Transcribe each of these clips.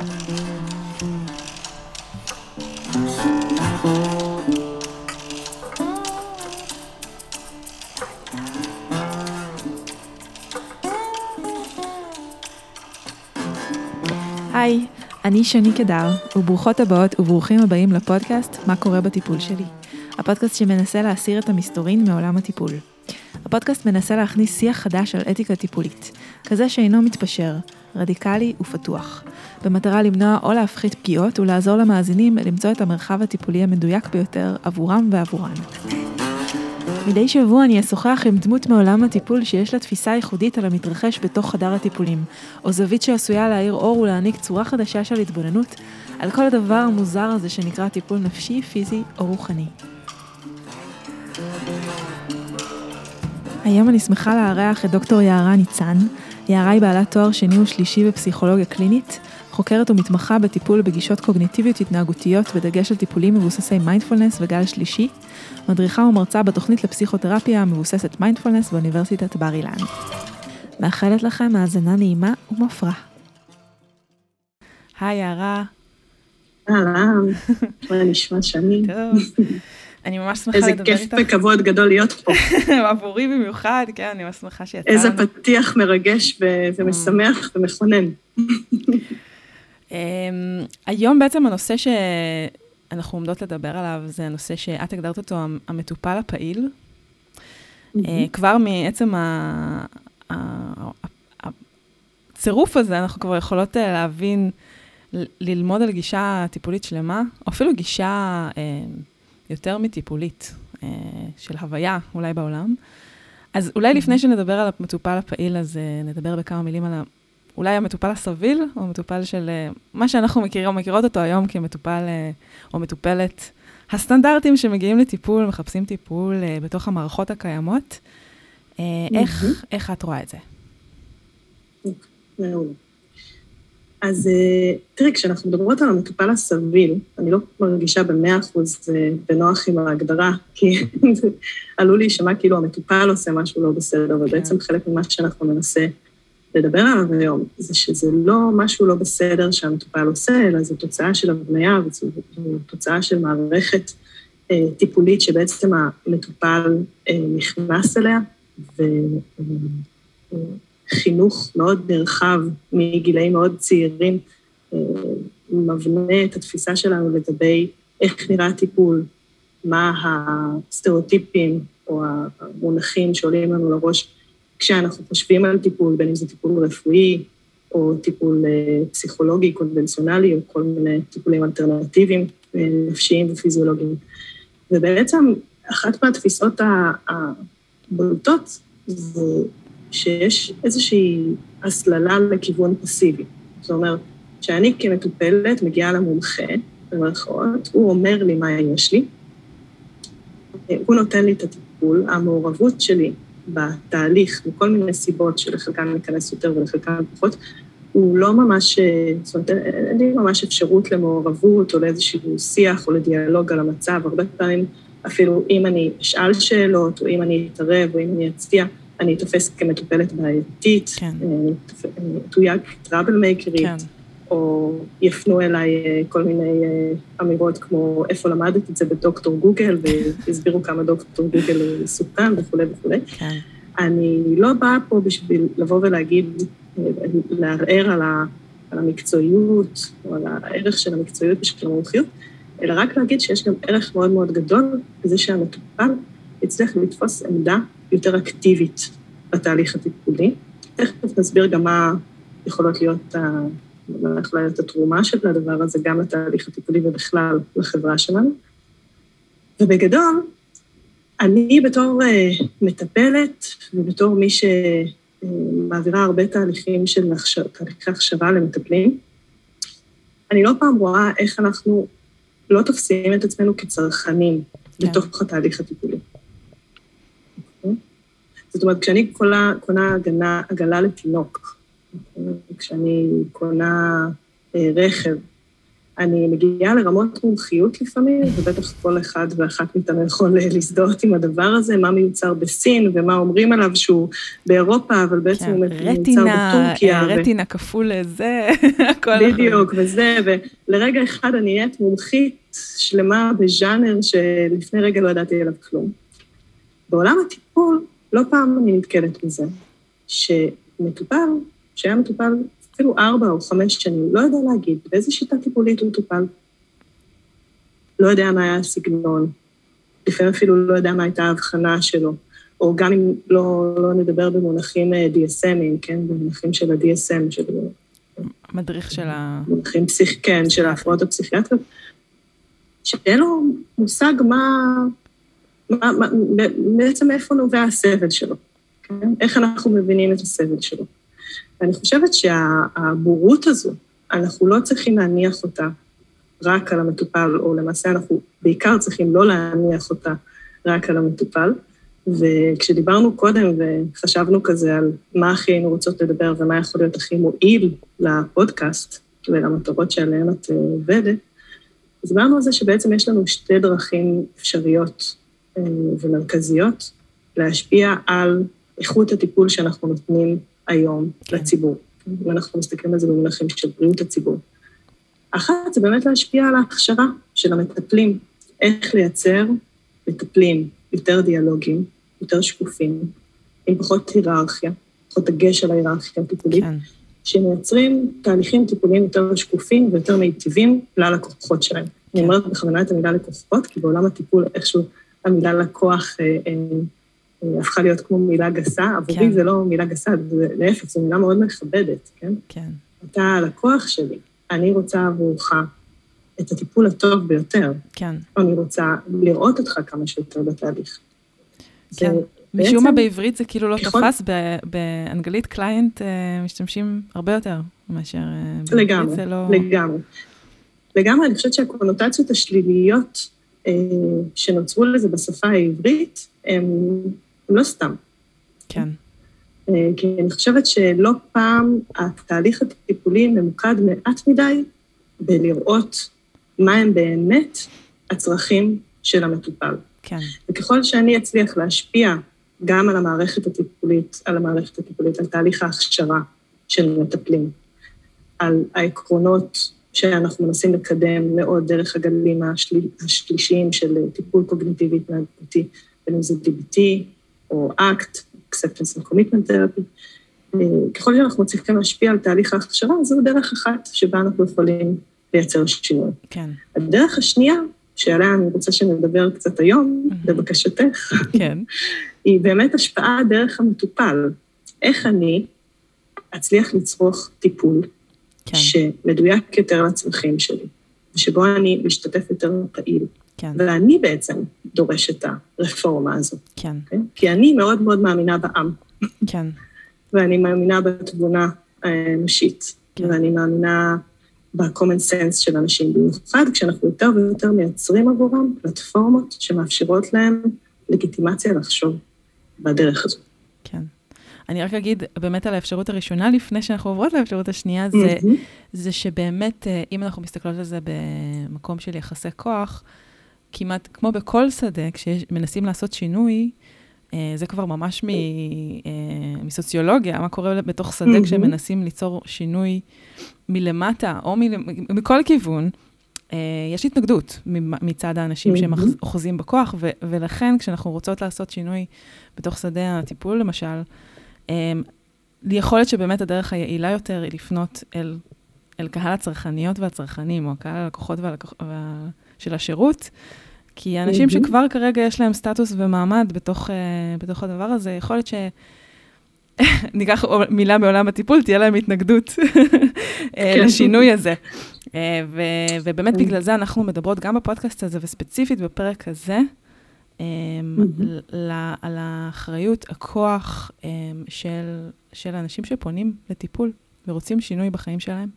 היי, אני שני קדר, וברוכות הבאות וברוכים הבאים לפודקאסט "מה קורה בטיפול שלי". הפודקאסט שמנסה להסיר את המסתורין מעולם הטיפול. הפודקאסט מנסה להכניס שיח חדש על אתיקה טיפולית, כזה שאינו מתפשר, רדיקלי ופתוח, במטרה למנוע או להפחית פגיעות ולעזור למאזינים למצוא את המרחב הטיפולי המדויק ביותר עבורם ועבורן. מדי שבוע אני אשוחח עם דמות מעולם הטיפול שיש לה תפיסה ייחודית על המתרחש בתוך חדר הטיפולים, או זווית שעשויה להאיר אור ולהעניק צורה חדשה של התבוננות על כל הדבר המוזר הזה שנקרא טיפול נפשי, פיזי או רוחני. היום אני שמחה לארח את דוקטור יערה ניצן. יערה היא בעלת תואר שני ושלישי בפסיכולוגיה קלינית, חוקרת ומתמחה בטיפול בגישות קוגניטיביות התנהגותיות בדגש על טיפולים מבוססי מיינדפולנס וגל שלישי, מדריכה ומרצה בתוכנית לפסיכותרפיה המבוססת מיינדפולנס באוניברסיטת בר אילן. מאחלת לכם האזנה נעימה ומפרה. היי יערה. אהלן, מה נשמע שני? טוב. אני ממש שמחה לדבר איתך. איזה כיף וכבוד גדול להיות פה. עבורי במיוחד, כן, אני ממש שמחה שיצאנו. איזה פתיח מרגש ומשמח ומכונן. אמ, היום בעצם הנושא שאנחנו עומדות לדבר עליו, זה הנושא שאת הגדרת אותו, המטופל הפעיל. אה, כבר מעצם הצירוף הזה, אנחנו כבר יכולות אה, להבין, ללמוד על גישה טיפולית שלמה, או אפילו גישה אה, יותר מטיפולית, של הוויה אולי בעולם. אז אולי לפני שנדבר על המטופל הפעיל, אז נדבר בכמה מילים על אולי המטופל הסביל, או המטופל של אה, מה שאנחנו מכירים, או מכירות אותו היום כמטופל אה, או מטופלת, הסטנדרטים שמגיעים לטיפול, מחפשים טיפול אה, בתוך המערכות הקיימות. איך, איך את רואה את זה? מעולה. אז תראי, כשאנחנו מדברות על המטופל הסביל, אני לא מרגישה במאה אחוז בנוח עם ההגדרה, כי עלול להישמע כאילו המטופל עושה משהו לא בסדר, ובעצם כן. חלק ממה שאנחנו ננסה לדבר עליו היום, זה שזה לא משהו לא בסדר שהמטופל עושה, אלא זו תוצאה של הבניה וזו תוצאה של מערכת אה, טיפולית שבעצם המטופל אה, נכנס אליה, וחינוך מאוד נרחב מגילאים מאוד צעירים אה, מבנה את התפיסה שלנו לגבי איך נראה הטיפול, מה הסטריאוטיפים או המונחים שעולים לנו לראש כשאנחנו חושבים על טיפול, בין אם זה טיפול רפואי, או טיפול אה, פסיכולוגי קונבנציונלי, או כל מיני טיפולים אלטרנטיביים, אה, נפשיים ופיזיולוגיים. ובעצם אחת מהתפיסות הבולטות זה שיש איזושהי הסללה לכיוון פסיבי. זאת אומרת, שאני כמטופלת מגיעה למומחה, במירכאות, הוא אומר לי מה יש לי, הוא נותן לי את הטיפול, המעורבות שלי בתהליך, מכל מיני סיבות שלחלקן ניכנס יותר ולחלקן פחות, הוא לא ממש, זאת אומרת, אין לי ממש אפשרות למעורבות או לאיזשהו שיח או לדיאלוג על המצב. הרבה פעמים אפילו אם אני אשאל שאלות, או אם אני אתערב, או אם אני אצביע, אני אתופס כמטופלת בעייתית, כן. אני אתויג כטראבל מייקרית, כן. או יפנו אליי אה, כל מיני אה, אמירות כמו איפה למדת את זה בדוקטור גוגל, והסבירו כמה דוקטור גוגל סוכן וכולי וכולי. כן. אני לא באה פה בשביל לבוא ולהגיד, אה, לערער על, ה, על המקצועיות, או על הערך של המקצועיות ושל המומחיות, אלא רק להגיד שיש גם ערך מאוד מאוד גדול בזה שהמטופל יצליח לתפוס עמדה יותר אקטיבית בתהליך הטיפולי. תכף נסביר גם מה יכולות להיות יכולה להיות התרומה של הדבר הזה גם לתהליך הטיפולי ובכלל לחברה שלנו. ובגדול, אני בתור uh, מטפלת ובתור מי שמעבירה הרבה תהליכים של תהליכי הכשרה למטפלים, אני לא פעם רואה איך אנחנו לא תופסים את עצמנו כצרכנים כן. בתוך התהליך הטיפולי. אוקיי? זאת אומרת, כשאני קונה, קונה הגנה, עגלה לתינוק, כשאני קונה אה, רכב, אני מגיעה לרמות מומחיות לפעמים, ובטח כל אחד ואחת מאיתנו יכול להזדהות עם הדבר הזה, מה מיוצר בסין ומה אומרים עליו שהוא באירופה, אבל בעצם כן, הוא מיוצר בטורקיה. רטינה ו... כפול זה, הכל נכון. בדיוק, וזה, ולרגע אחד אני נהיית מומחית שלמה בז'אנר שלפני רגע לא ידעתי עליו כלום. בעולם הטיפול, לא פעם אני נתקלת בזה, שמטופל, שהיה מטופל אפילו ארבע או חמש שנים, לא יודע להגיד באיזה שיטה טיפולית הוא טופל. לא יודע מה היה הסגנון, לפעמים אפילו לא יודע מה הייתה ההבחנה שלו, או גם אם לא, לא נדבר במונחים אה, DSMים, כן, במונחים של ה-DSM, של... מדריך של ה... מונחים פסיכ... כן, של ההפרעות הפסיכיאטריות, שאין לו מושג מה... מה, מה, בעצם מאיפה נובע הסבל שלו, כן? איך אנחנו מבינים את הסבל שלו. ואני חושבת שהבורות הזו, אנחנו לא צריכים להניח אותה רק על המטופל, או למעשה אנחנו בעיקר צריכים לא להניח אותה רק על המטופל. וכשדיברנו קודם וחשבנו כזה על מה הכי היינו רוצות לדבר ומה יכול להיות הכי מועיל לפודקאסט ולמטרות שעליהן את אה, עובדת, אז דיברנו על זה שבעצם יש לנו שתי דרכים אפשריות אה, ומרכזיות להשפיע על איכות הטיפול שאנחנו נותנים היום כן. לציבור. אם אנחנו מסתכלים על זה במונחים של בריאות הציבור. אחת זה באמת להשפיע על ההכשרה של המטפלים, איך לייצר מטפלים יותר דיאלוגיים, יותר שקופים, עם פחות היררכיה, פחות דגש על ההיררכיה הטיפולית, כן. שמייצרים תהליכים טיפוליים יותר שקופים ויותר מיטיבים ללקוחות שלהם. כן. אני אומרת בכוונה את המילה לקוחות, כי בעולם הטיפול איכשהו המילה לקוח אה, אה, הפכה להיות כמו מילה גסה, עבורי כן. זה לא מילה גסה, להפך, זו מילה מאוד מכבדת, כן? כן. אתה הלקוח שלי, אני רוצה עבורך את הטיפול הטוב ביותר. כן. אני רוצה לראות אותך כמה שיותר בתהליך. כן. משום מה בעברית זה כאילו לא ככל... תפס, באנגלית קליינט אה, משתמשים הרבה יותר מאשר אה, לגמרי, זה לא... לגמרי. לגמרי, אני חושבת שהקונוטציות השליליות אה, שנוצרו לזה בשפה העברית, הן לא סתם. כן. אה, כי אני חושבת שלא פעם התהליך הטיפולי ממוקד מעט מדי בלראות מה הם באמת הצרכים של המטופל. כן. וככל שאני אצליח להשפיע גם על המערכת הטיפולית, על המערכת הטיפולית, על תהליך ההכשרה של מטפלים, על העקרונות שאנחנו מנסים לקדם מאוד דרך הגלים השל... השלישיים של טיפול קוגניטיבי התנהגותי, בין אם זה DBT, או ACT, Acceptance and Commitment Therapy. ככל שאנחנו מצליחים להשפיע על תהליך ההכשרה, זו דרך אחת שבה אנחנו יכולים לייצר שינוי. כן. הדרך השנייה, שעליה אני רוצה שנדבר קצת היום, לבקשתך, כן. היא באמת השפעה דרך המטופל. איך אני אצליח לצרוך טיפול כן. שמדויק יותר לצרכים שלי, ושבו אני משתתף יותר פעיל. כן. ואני בעצם דורש את הרפורמה הזו. כן. Okay? כן? כי אני מאוד מאוד מאמינה בעם. כן. ואני מאמינה בתבונה האנושית, כן. ואני מאמינה ב-common sense של אנשים, במיוחד כשאנחנו יותר ויותר מייצרים עבורם פלטפורמות שמאפשרות להם לגיטימציה לחשוב בדרך הזו. כן. אני רק אגיד באמת על האפשרות הראשונה, לפני שאנחנו עוברות לאפשרות השנייה, זה, mm-hmm. זה שבאמת, אה, אם אנחנו מסתכלות על זה במקום של יחסי כוח, כמעט כמו בכל שדה, כשמנסים לעשות שינוי, אה, זה כבר ממש מ, אה, מסוציולוגיה, מה קורה בתוך שדה. כשמנסים ליצור שינוי מלמטה או מ, מכל כיוון. יש התנגדות מצד האנשים mm-hmm. שהם אוחזים בכוח, ו- ולכן כשאנחנו רוצות לעשות שינוי בתוך שדה הטיפול, למשל, יכול להיות שבאמת הדרך היעילה יותר היא לפנות אל, אל קהל הצרכניות והצרכנים, או קהל הלקוחות והלקוח, וה, של השירות, כי אנשים mm-hmm. שכבר כרגע יש להם סטטוס ומעמד בתוך, uh, בתוך הדבר הזה, יכול להיות ש... ניקח מילה מעולם הטיפול, תהיה להם התנגדות אה, כן. לשינוי הזה. אה, ו- ובאמת כן. בגלל זה אנחנו מדברות גם בפודקאסט הזה, וספציפית בפרק הזה. על האחריות, הכוח של, של אנשים שפונים לטיפול ורוצים שינוי בחיים שלהם.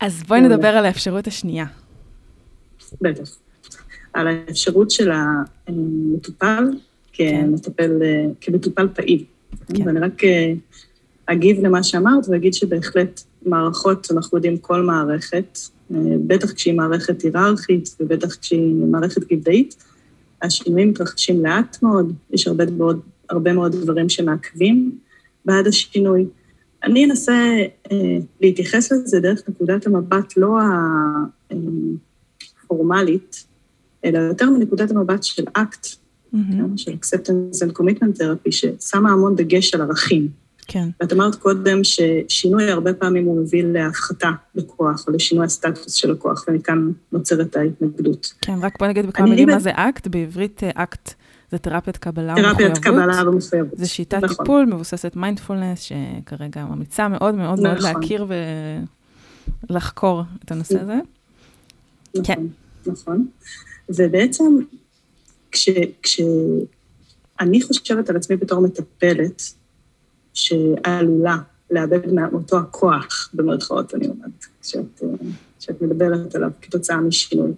אז בואי נדבר על האפשרות השנייה. בטח. על האפשרות של המטופל כמטפל, כמטופל פעיל. כן. ואני רק אה, אגיב למה שאמרת ואגיד שבהחלט מערכות, אנחנו יודעים כל מערכת, בטח כשהיא מערכת היררכית ובטח כשהיא מערכת גבדאית, השינויים מתרחשים לאט מאוד, יש הרבה מאוד, הרבה מאוד דברים שמעכבים בעד השינוי. אני אנסה אה, להתייחס לזה דרך נקודת המבט לא הפורמלית, אלא יותר מנקודת המבט של אקט, mm-hmm. כן? של acceptance and commitment therapy, ששמה המון דגש על ערכים. כן. ואת אמרת קודם ששינוי הרבה פעמים הוא מביא להפחתה בכוח, או לשינוי הסטטוס של הכוח, ומכאן נוצרת ההתנגדות. כן, רק בוא נגיד בכמה מילים מה זה אקט, בעברית אה, אקט זה תרפיית קבלה ומחויבות. תרפיית קבלה ומחויבות. זה שיטת נכון. טיפול מבוססת מיינדפולנס, שכרגע ממליצה מאוד מאוד נכון. מאוד להכיר ולחקור את הנושא הזה. נכון, כן. נכון. ובעצם, כשאני כש... חושבת על עצמי בתור מטפלת, שעלולה לאבד מאותו הכוח, במרכאות, אני אומרת, כשאת, כשאת מדברת עליו כתוצאה משינוי. אני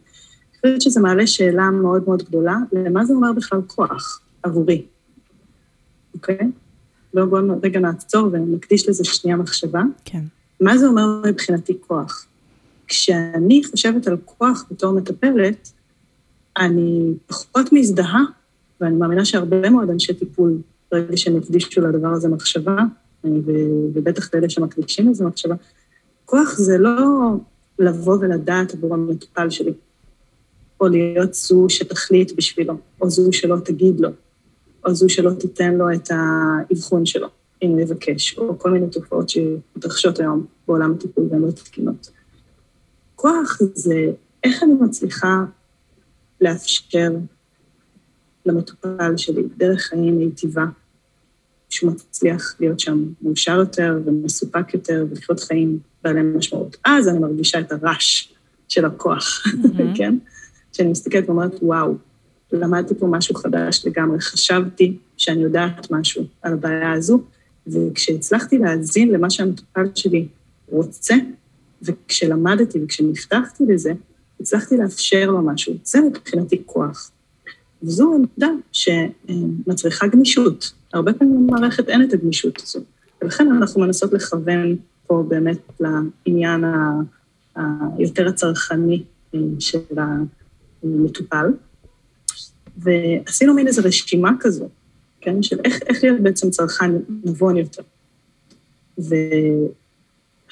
חושבת שזה מעלה שאלה מאוד מאוד גדולה, למה זה אומר בכלל כוח עבורי, אוקיי? בואו בוא רגע נעצור ונקדיש לזה שנייה מחשבה. כן. מה זה אומר מבחינתי כוח? כשאני חושבת על כוח בתור מטפלת, אני פחות מזדהה, ואני מאמינה שהרבה מאוד אנשי טיפול ברגע שהם הקדישו לדבר הזה מחשבה, ובטח לאלה שמקדישים לזה מחשבה, כוח זה לא לבוא ולדעת עבור המטופל שלי, או להיות זו שתחליט בשבילו, או זו שלא תגיד לו, או זו שלא תיתן לו את האבחון שלו, אם יבקש, או כל מיני תופעות שמתרחשות היום בעולם הטיפול והן לא תקינות. כוח זה איך אני מצליחה לאפשר למטופל שלי דרך חיים מיטיבה, שהוא מצליח להיות שם מאושר יותר ומסופק יותר ולחיות חיים בעלי משמעות. אז אני מרגישה את הרעש של הכוח, mm-hmm. כן? כשאני מסתכלת ואומרת, וואו, למדתי פה משהו חדש לגמרי, חשבתי שאני יודעת משהו על הבעיה הזו, וכשהצלחתי להאזין למה שהמטופל שלי רוצה, וכשלמדתי וכשנפתחתי לזה, הצלחתי לאפשר לו משהו. זה מבחינתי כוח. וזו עמדה שמצריכה גמישות. הרבה פעמים במערכת אין את הגמישות הזו, ולכן אנחנו מנסות לכוון פה באמת לעניין היותר הצרכני אה, של המטופל. ועשינו מין איזו רשימה כזו, כן, של איך, איך להיות בעצם צרכן נבון יותר.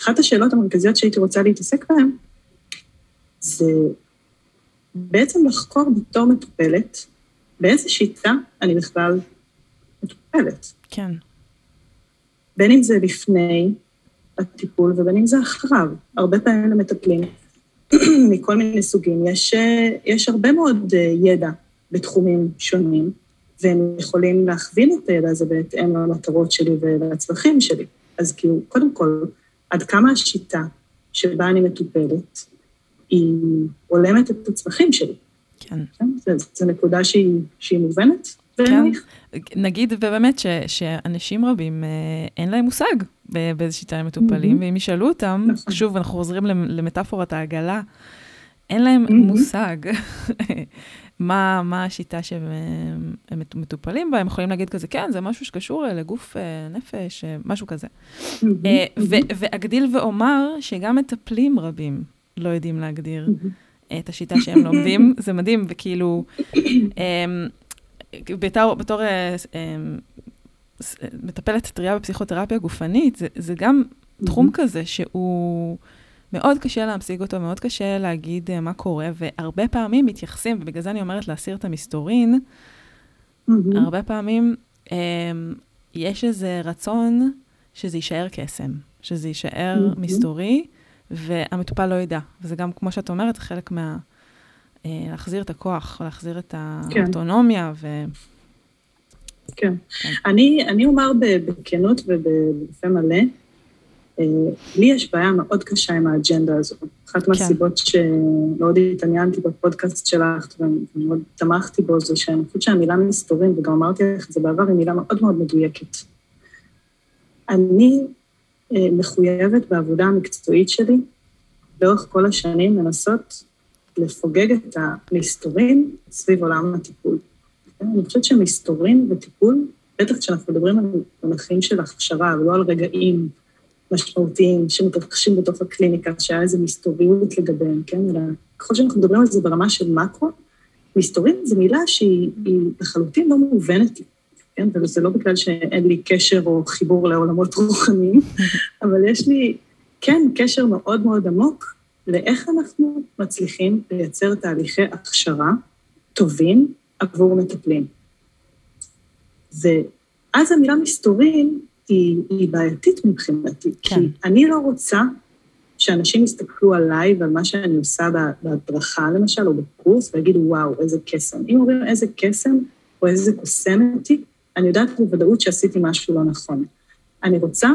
ואחת השאלות המרכזיות שהייתי רוצה להתעסק בהן, זה בעצם לחקור בתור מטופלת באיזה שיטה אני בכלל מטופלת. כן. בין אם זה לפני הטיפול ובין אם זה אחריו. הרבה פעמים למטפלים מכל מיני סוגים. יש, יש הרבה מאוד אה, ידע בתחומים שונים, והם יכולים להכווין את הידע הזה בהתאם למטרות שלי ולצרכים שלי. אז כאילו, קודם כל, עד כמה השיטה שבה אני מטופלת, היא הולמת את הצרכים שלי. כן. זו נקודה שהיא, שהיא מובנת. כן. נגיד באמת ש, שאנשים רבים, אה, אין להם מושג באיזה שיטה הם מטופלים, mm-hmm. ואם ישאלו אותם, נכון. שוב, אנחנו חוזרים למטאפורת העגלה, אין להם mm-hmm. מושג מה, מה השיטה שהם מטופלים בה, הם יכולים להגיד כזה, כן, זה משהו שקשור לגוף אה, נפש, אה, משהו כזה. ו- ואגדיל ואומר שגם מטפלים רבים לא יודעים להגדיר. את השיטה שהם לומדים, זה מדהים, וכאילו, אמ, בתור, בתור אה, אמ, מטפלת טריה בפסיכותרפיה גופנית, זה, זה גם תחום כזה שהוא מאוד קשה להמשיג אותו, מאוד קשה להגיד uh, מה קורה, והרבה פעמים מתייחסים, ובגלל זה אני אומרת להסיר את המסתורין, mm-hmm. הרבה פעמים um, יש איזה רצון שזה יישאר קסם, שזה יישאר mm-hmm. מסתורי, והמטופל לא ידע. וזה גם, כמו שאת אומרת, חלק מה... אה, להחזיר את הכוח, להחזיר את כן. האוטונומיה ו... כן. כן. אני, אני אומר בכנות ובפה מלא, אה, לי יש בעיה מאוד קשה עם האג'נדה הזו. אחת כן. מהסיבות שמאוד התעניינתי בפודקאסט שלך ומאוד תמכתי בו, זה שאני חושבת שהמילה מסתורים, וגם אמרתי לך את זה בעבר, היא מילה מאוד מאוד מדויקת. אני אה, מחויבת בעבודה המקצועית שלי, לאורך כל השנים לנסות לפוגג את המסתורים סביב עולם הטיפול. אני חושבת שמסתורים וטיפול, בטח כשאנחנו מדברים על מונחים של הכשרה ולא על רגעים משמעותיים שמתרחשים בתוך הקליניקה, שהיה איזו מסתוריות לגביהם, כן? אלא ככל שאנחנו מדברים על זה ברמה של מקרו, מסתורית זו מילה שהיא לחלוטין לא מובנת לי, כן? וזה לא בגלל שאין לי קשר או חיבור לעולמות רוחניים, אבל יש לי, כן, קשר מאוד מאוד עמוק לאיך אנחנו מצליחים לייצר תהליכי הכשרה טובים עבור מטפלים. ואז המילה מסתורים היא, היא בעייתית מבחינתי, כן. כי אני לא רוצה שאנשים יסתכלו עליי ועל מה שאני עושה בהדרכה, למשל, או בקורס, ויגידו, וואו, איזה קסם. אם אומרים איזה קסם או איזה קוסמת היא, אני יודעת בוודאות שעשיתי משהו לא נכון. אני רוצה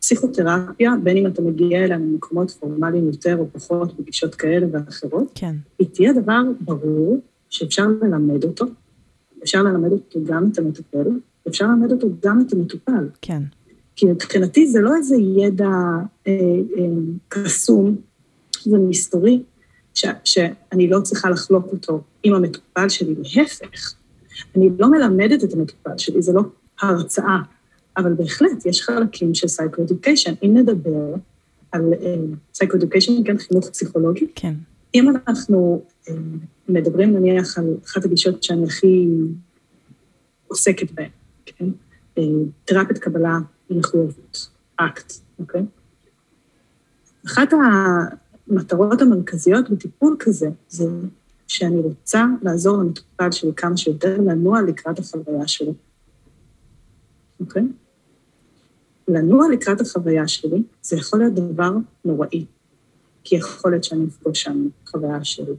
שפסיכותרפיה, בין אם אתה מגיע אליה ממקומות פורמליים יותר או פחות, בגישות כאלה ואחרות, כן. היא תהיה דבר ברור שאפשר ללמד אותו, אפשר ללמד אותו גם את המטפל, אפשר ללמד אותו גם את המטופל. כן. כי מבחינתי זה לא איזה ידע אה, אה, קסום ומסתורי, ש, שאני לא צריכה לחלוק אותו עם המטופל שלי, להפך. אני לא מלמדת את המטופל שלי, זה לא הרצאה, אבל בהחלט יש חלקים של סייקו-אדוקיישן. אם נדבר על סייקו-אדוקיישן, אה, כן, חינוך פסיכולוגי, כן. אם אנחנו אה, מדברים נניח על אחת הגישות שאני הכי עוסקת בהן, תרפיית קבלה מחויבות, אקט, אוקיי? אחת המטרות המרכזיות בטיפול כזה זה שאני רוצה לעזור למטופל שלי כמה שיותר לנוע לקראת החוויה שלו, אוקיי? לנוע לקראת החוויה שלי זה יכול להיות דבר נוראי, כי יכול להיות שאני אפגוש שם חוויה של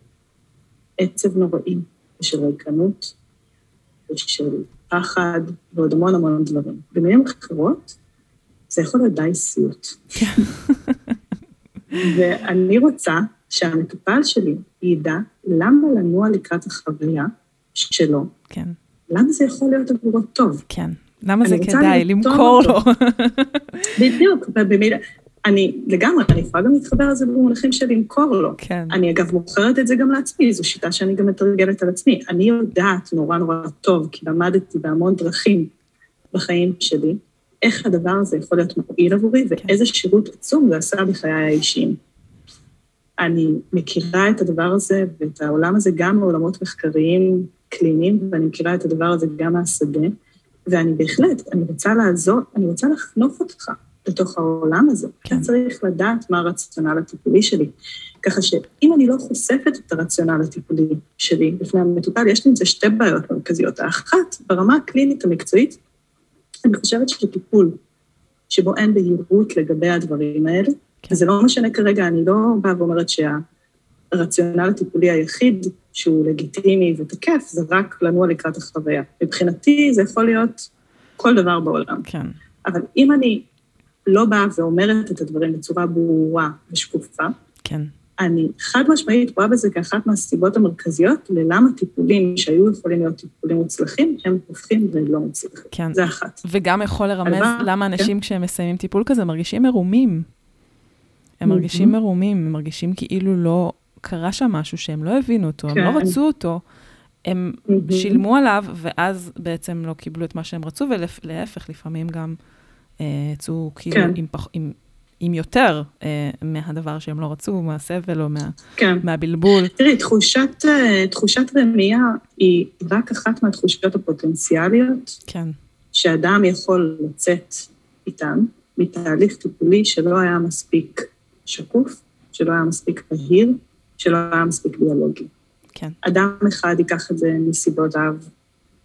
עצב נוראי ושל ריקנות ושל פחד ועוד המון המון דברים. במילים אחרות, זה יכול להיות די סיוט. ואני רוצה שהמטופל שלי ידע למה לנוע לקראת החוויה שלו. כן. למה זה יכול להיות עבורו טוב. כן. למה זה כדאי למכור לו. בדיוק, ובמילה, אני לגמרי, אני יכולה גם להתחבר לזה במונחים של למכור לו. כן. אני אגב מוכרת את זה גם לעצמי, זו שיטה שאני גם מתרגלת על עצמי. אני יודעת נורא נורא טוב, כי למדתי בהמון דרכים בחיים שלי, איך הדבר הזה יכול להיות מועיל עבורי, כן. ואיזה שירות עצום זה עשה בחיי האישיים. אני מכירה את הדבר הזה ואת העולם הזה גם מעולמות מחקריים קליניים, ואני מכירה את הדבר הזה גם מהשדה, ואני בהחלט, אני רוצה לעזור, אני רוצה לחנוף אותך. לתוך העולם הזה. כן. צריך לדעת מה הרציונל הטיפולי שלי. ככה שאם אני לא חושפת את הרציונל הטיפולי שלי בפני המטופל, יש לי עם זה שתי בעיות מרכזיות. האחת, ברמה הקלינית המקצועית, אני חושבת שטיפול שבו אין בהירות לגבי הדברים האלה, כן. וזה לא משנה כרגע, אני לא באה ואומרת שהרציונל הטיפולי היחיד שהוא לגיטימי ותקף, זה רק לנוע לקראת החוויה. מבחינתי זה יכול להיות כל דבר בעולם. כן. אבל אם אני לא באה ואומרת את הדברים בצורה ברורה ושקופה. כן. אני חד משמעית רואה בזה כאחת מהסיבות המרכזיות ללמה טיפולים שהיו יכולים להיות טיפולים מוצלחים, הם הופכים ולא מוצלחים. כן. זה אחת. וגם יכול לרמז אלבה, למה כן. אנשים כן. כשהם מסיימים טיפול כזה מרגישים מרומים. הם מרגישים מרומים, הם מרגישים כאילו לא קרה שם משהו שהם לא הבינו אותו, כן. הם לא כן. רצו אותו. הם שילמו עליו, ואז בעצם לא קיבלו את מה שהם רצו, ולהפך, לפעמים גם יצאו כאילו כן. עם, פח, עם, עם יותר אה, מהדבר שהם לא רצו, מהסבל או מה, כן. מהבלבול. תראי, תחושת, אה, תחושת רמייה היא רק אחת מהתחושות הפוטנציאליות. כן. שאדם יכול לצאת איתן מתהליך טיפולי שלא היה מספיק שקוף, שלא היה מספיק בהיר, שלא היה מספיק ביולוגי. כן. אדם אחד ייקח את זה מסיבותיו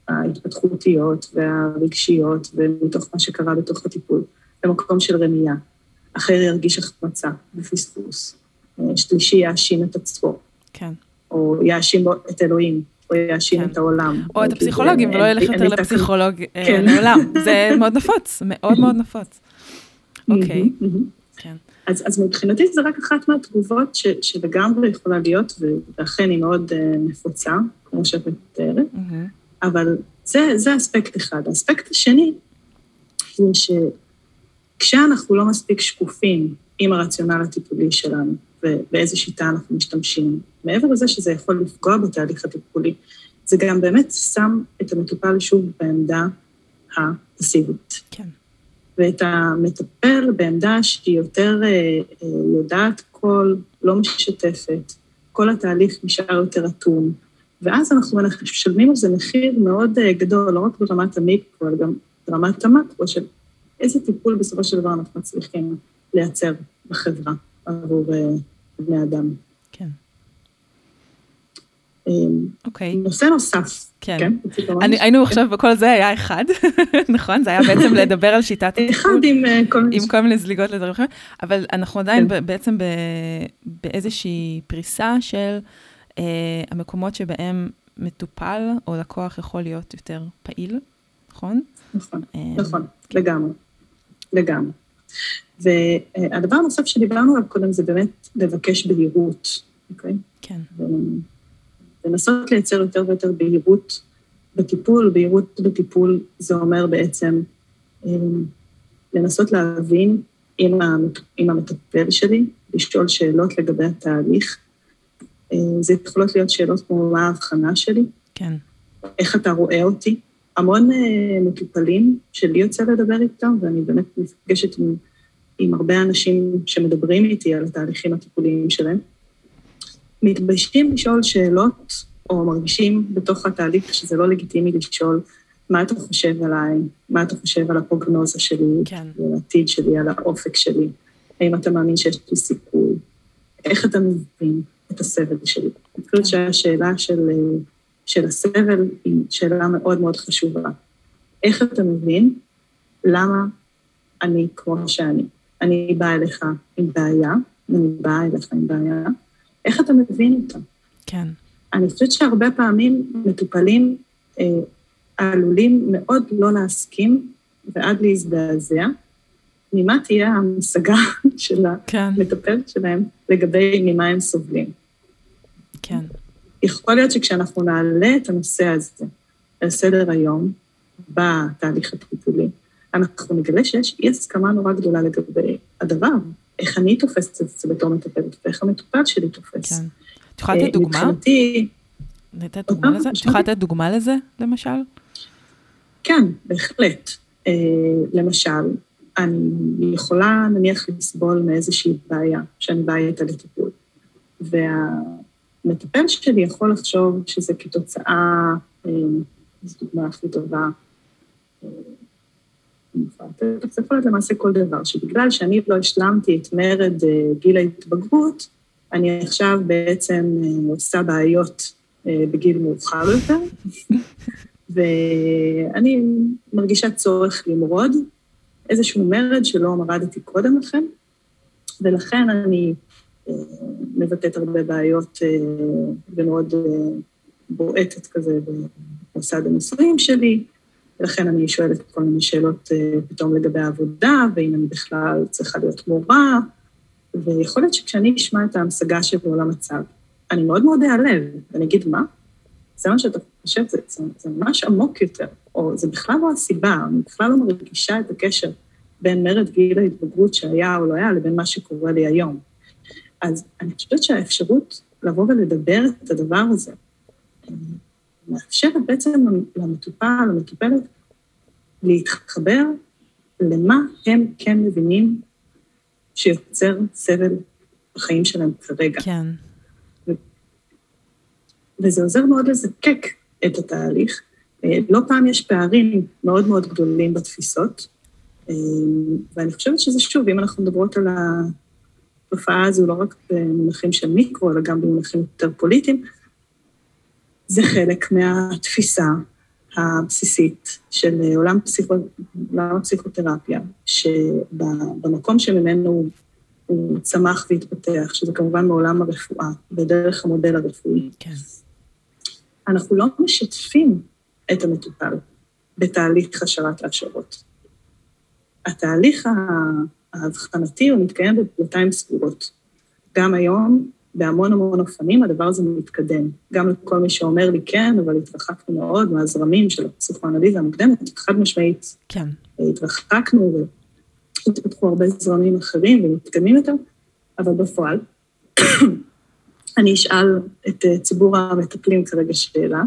ההתפתחותיות והרגשיות ומתוך מה שקרה בתוך הטיפול, במקום של רמייה. אחר ירגיש החמצה ופספוס. שלישי יאשים את עצמו. כן. או יאשים את אלוהים, או יאשים כן. את העולם. או את הפסיכולוגים, ולא ילך יותר לפסיכולוג אה, כן. לעולם. זה מאוד נפוץ, מאוד מאוד נפוץ. אוקיי. כן. אז, אז מבחינתי זה רק אחת מהתגובות ש, שלגמרי יכולה להיות, ואכן היא מאוד uh, נפוצה, כמו שאת מתארת. Mm-hmm. אבל זה, זה אספקט אחד. האספקט השני זה שכשאנחנו לא מספיק שקופים עם הרציונל הטיפולי שלנו ובאיזה שיטה אנחנו משתמשים, מעבר לזה שזה יכול לפגוע בתהליך הטיפולי, זה גם באמת שם את המטופל שוב בעמדה הפסיבית. כן. ואת המטפל בעמדה שהיא יותר יודעת כל, לא משתפת, כל התהליך נשאר יותר אטום. ואז אנחנו משלמים על זה מחיר מאוד גדול, לא רק ברמת המיקרו, אלא גם ברמת המקרו, של איזה טיפול בסופו של דבר אנחנו מצליחים לייצר בחברה עבור בני אדם. כן. אוקיי. נושא נוסף. כן. כן היינו עכשיו, כל זה היה אחד, נכון? זה היה בעצם לדבר על שיטת. אחד עם כל מיני... עם כל מיני זליגות לדברים אחרים, אבל אנחנו עדיין כן. בעצם באיזושהי פריסה של אה, המקומות שבהם מטופל או לקוח יכול להיות יותר פעיל, נכון? נכון, אה, נכון, כן. לגמרי, לגמרי. והדבר הנוסף שדיברנו עליו קודם זה באמת לבקש בהירות, אוקיי? כן. לנסות לייצר יותר ויותר בהירות בטיפול, בהירות בטיפול זה אומר בעצם לנסות להבין עם המטפל שלי, לשאול שאלות לגבי התהליך. אמ, זה יכולות להיות שאלות כמו מה ההבחנה שלי. כן. איך אתה רואה אותי? המון אה, מטופלים שלי יוצא לדבר איתם, ואני באמת נפגשת עם, עם הרבה אנשים שמדברים איתי על התהליכים הטיפוליים שלהם. מתביישים לשאול שאלות, או מרגישים בתוך התהליך שזה לא לגיטימי לשאול מה אתה חושב עליי, מה אתה חושב על הפרוגנוזה שלי, כן. על העתיד שלי, על האופק שלי, האם אתה מאמין שיש לי סיכוי, איך אתה מבין את הסבל שלי. אני חושבת כן. שהשאלה של, של הסבל היא שאלה מאוד מאוד חשובה. איך אתה מבין למה אני כמו שאני? אני באה אליך עם בעיה, אני באה אליך עם בעיה, איך אתה מבין אותה? כן. אני חושבת שהרבה פעמים מטופלים אה, עלולים מאוד לא להסכים ועד להזדעזע, ממה תהיה המשגה של כן. המטפל שלהם לגבי ממה הם סובלים. כן. יכול להיות שכשאנחנו נעלה את הנושא הזה על סדר היום, בתהליך הטיפולי, אנחנו נגלה שיש אי הסכמה נורא גדולה לגבי הדבר, איך אני תופסת את זה בתור מטפלת, ואיך המטופל שלי תופס. כן. את יכולה לתת דוגמה? מבחינתי... לתת דוגמה לזה? את יכולה לתת דוגמה לזה, למשל? כן, בהחלט. אה, למשל, אני יכולה נניח לסבול מאיזושהי בעיה שאני באה איתה לטיפול, והמטפל שלי יכול לחשוב שזה כתוצאה, אה, זו דוגמה הכי טובה, אה, זה יכול להיות למעשה כל דבר, שבגלל שאני לא השלמתי את מרד גיל ההתבגרות, אני עכשיו בעצם עושה בעיות בגיל מאוחר יותר, ואני מרגישה צורך למרוד. איזשהו מרד שלא מרדתי קודם לכן, ולכן אני מבטאת הרבה בעיות ומאוד בועטת כזה במוסד הנישואים שלי, ולכן אני שואלת כל מיני שאלות פתאום לגבי העבודה, ואם אני בכלל צריכה להיות מורה, ויכול להיות שכשאני אשמע את ההמשגה שבעולם הצו, אני מאוד מאוד אעלב, ואני אגיד, מה? זה מה שאתה חושב, זה, זה, זה ממש עמוק יותר, או זה בכלל לא הסיבה, אני בכלל לא מרגישה את הקשר בין מרד גיל ההתבגרות שהיה או לא היה לבין מה שקורה לי היום. אז אני חושבת שהאפשרות לבוא ולדבר את הדבר הזה, מאפשרת בעצם למטופל, למטופלת, להתחבר למה הם כן מבינים שיוצר סבל בחיים שלהם כרגע. כן. וזה עוזר מאוד לזקק את התהליך. אה, לא פעם יש פערים מאוד מאוד גדולים בתפיסות, אה, ואני חושבת שזה שוב, אם אנחנו מדברות על התופעה הזו לא רק במונחים של מיקרו, אלא גם במונחים יותר פוליטיים, זה חלק מהתפיסה הבסיסית של עולם, פסיכו, עולם הפסיכותרפיה, שבמקום שממנו הוא צמח והתפתח, שזה כמובן מעולם הרפואה, בדרך המודל הרפואי. כן. אנחנו לא משתפים את המטופל בתהליך השארת ההשערות. התהליך האבחנתי הוא מתקיים בדלתיים סגורות. גם היום, בהמון המון אופנים, הדבר הזה מתקדם. גם לכל מי שאומר לי כן, אבל התרחקנו מאוד מהזרמים של הפסיכואנליזה המוקדמת, חד משמעית. כן. התרחקנו והתפתחו הרבה זרמים אחרים ומתקדמים יותר, אבל בפועל, אני אשאל את אה, ציבור המטפלים כרגע שאלה,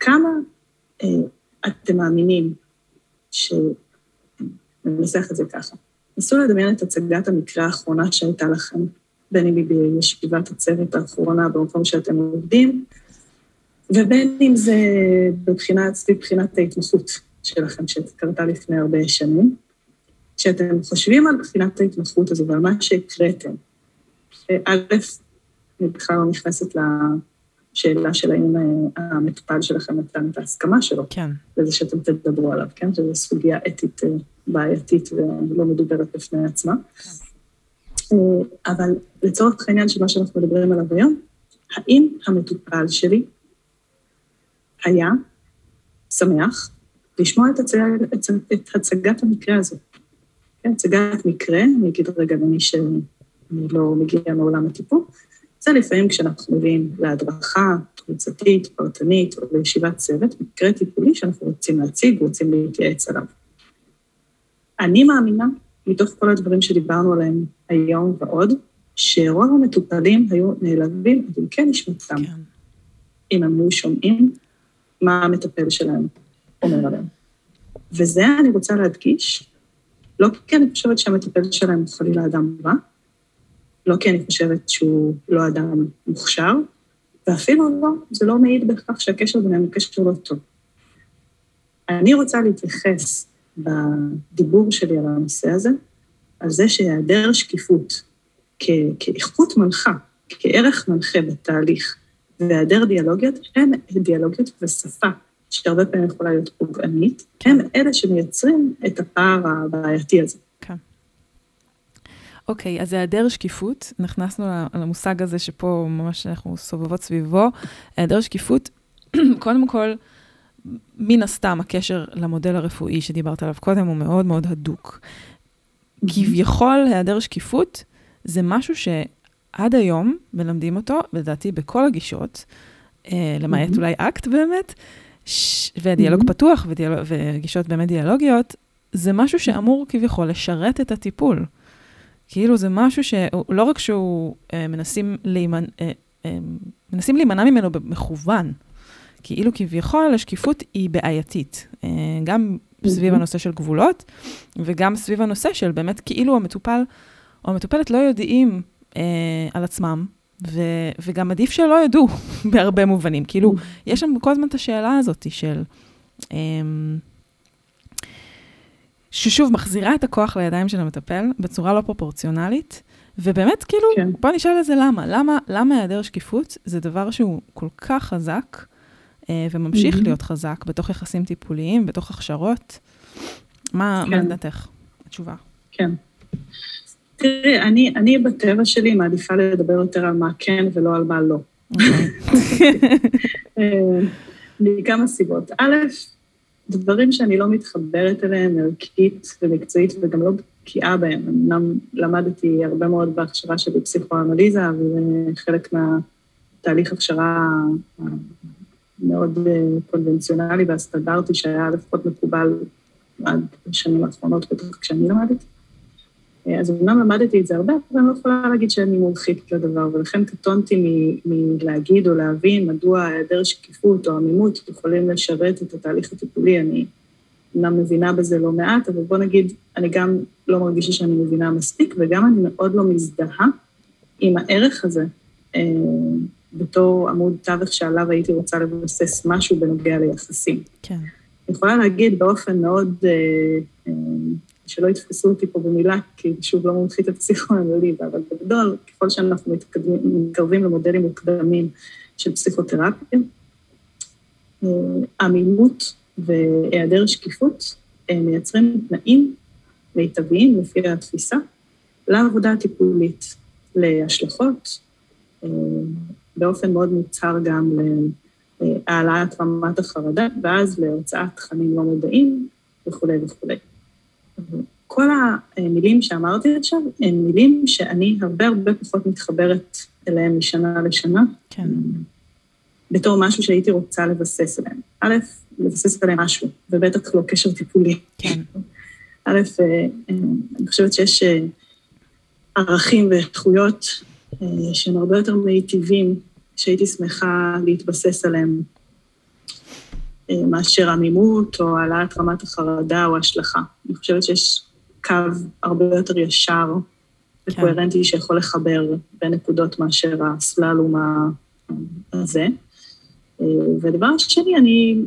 כמה אה, אתם מאמינים ננסח את זה ככה. נסו לדמיין את הצגת המקרה האחרונה שהייתה לכם, בין אם היא בישיבת הצוות האחרונה במקום שאתם עובדים, ובין אם זה בבחינת, סביב בחינת ההתמחות שלכם, שקרתה לפני הרבה שנים. כשאתם חושבים על בחינת ההתמחות הזו ועל מה שהקראתם, א', אני בכלל לא נכנסת לשאלה של האם אה, המטופל שלכם נתן את ההסכמה שלו. כן. לזה שאתם תדברו עליו, כן? שזו סוגיה אתית אה, בעייתית ולא מדוברת בפני עצמה. כן. אה, אבל לצורך העניין של מה שאנחנו מדברים עליו היום, האם המטופל שלי היה שמח לשמוע את, הצג, את הצגת המקרה הזו? כן, הצגת מקרה, אני אגיד רגע למי שאני לא מגיע מעולם הטיפול, זה לפעמים כשאנחנו מביאים להדרכה קבוצתית, פרטנית, או לישיבת צוות, מקרה טיפולי שאנחנו רוצים להציג, רוצים להתייעץ עליו. אני מאמינה, מתוך כל הדברים שדיברנו עליהם היום ועוד, שרוב המטופלים היו נעלבים עד עמקי נשמתם, כן. אם הם היו שומעים מה המטפל שלהם אומר עליהם. וזה אני רוצה להדגיש, לא כי אני חושבת שהמטפל שלהם הוא חלילה אדם רע, לא כי אני חושבת שהוא לא אדם מוכשר, ואפילו לא, זה לא מעיד בכך שהקשר ביניהם הוא קשר לא טוב. אני רוצה להתייחס בדיבור שלי על הנושא הזה, על זה שהיעדר שקיפות כ- כאיכות מנחה, כערך מנחה בתהליך, והיעדר דיאלוגיות, הם דיאלוגיות ושפה, שהרבה פעמים יכולה להיות פוגענית, הם אלה שמייצרים את הפער הבעייתי הזה. אוקיי, אז היעדר שקיפות, נכנסנו למושג הזה שפה ממש אנחנו סובבות סביבו. היעדר שקיפות, קודם כל, מן הסתם הקשר למודל הרפואי שדיברת עליו קודם הוא מאוד מאוד הדוק. כביכול היעדר שקיפות זה משהו שעד היום מלמדים אותו, לדעתי בכל הגישות, אה, למעט אולי אקט באמת, ש... ודיאלוג פתוח ודיאלוג... וגישות באמת דיאלוגיות, זה משהו שאמור כביכול לשרת את הטיפול. כאילו זה משהו שלא רק שהוא אה, מנסים, להימנ... אה, אה, מנסים להימנע ממנו במכוון, כאילו כביכול השקיפות היא בעייתית, אה, גם סביב הנושא של גבולות, וגם סביב הנושא של באמת כאילו המטופל או המטופלת לא יודעים אה, על עצמם, ו, וגם עדיף שלא ידעו בהרבה מובנים. כאילו, יש שם כל הזמן את השאלה הזאת של... אה, ששוב, מחזירה את הכוח לידיים של המטפל בצורה לא פרופורציונלית, ובאמת, כאילו, כן. בוא נשאל את זה למה. למה, למה היעדר שקיפות זה דבר שהוא כל כך חזק, אה, וממשיך mm-hmm. להיות חזק בתוך יחסים טיפוליים, בתוך הכשרות? מה, כן. מה לדעתך? התשובה. כן. תראי, אני, אני בטבע שלי מעדיפה לדבר יותר על מה כן ולא על מה לא. אוקיי. אה, מכמה סיבות. א', דברים שאני לא מתחברת אליהם ערכית ומקצועית וגם לא בקיאה בהם. אמנם למדתי הרבה מאוד בהכשרה שלי בפסיכואנליזה, וזה חלק מהתהליך הכשרה המאוד אה, קונבנציונלי והסטנדרטי שהיה לפחות מקובל עד השנים האחרונות, בטח כשאני למדתי. אז אומנם למדתי את זה הרבה, אבל אני לא יכולה להגיד שאני מומחית לדבר, ולכן קטונתי מלהגיד או להבין מדוע היעדר שקיפות או עמימות יכולים לשרת את התהליך הטיפולי. אני אומנם מבינה בזה לא מעט, אבל בוא נגיד, אני גם לא מרגישה שאני מבינה מספיק, וגם אני מאוד לא מזדהה עם הערך הזה אה, בתור עמוד תווך שעליו הייתי רוצה לבסס משהו בנוגע ליחסים. כן. אני יכולה להגיד באופן מאוד... אה, אה, שלא יתפסו אותי פה במילה, כי שוב לא מומחית הפסיכואנליזה, אבל בגדול, ככל שאנחנו מתקדמים, מתקרבים למודלים מוקדמים של פסיכותרפיה, אה, עמימות והיעדר שקיפות אה, מייצרים תנאים מיטביים, לפי התפיסה, לעבודה הטיפולית, להשלכות, אה, באופן מאוד מוצהר גם להעלאת רמת החרדה, ואז להוצאת תכנים לא מודעים וכולי וכולי. כל המילים שאמרתי עכשיו הן מילים שאני הרבה הרבה פחות מתחברת אליהן משנה לשנה. כן. בתור משהו שהייתי רוצה לבסס עליהן. א', לבסס עליהן משהו, ובטח לא קשר טיפולי. כן. א', אה, אני חושבת שיש אה, ערכים ואיכויות אה, שהם הרבה יותר מיטיבים, שהייתי שמחה להתבסס עליהם מאשר עמימות או העלאת רמת החרדה או השלכה. אני חושבת שיש קו הרבה יותר ישר וקוהרנטי שיכול לחבר בין נקודות מאשר הסללום הזה. ודבר שני, אני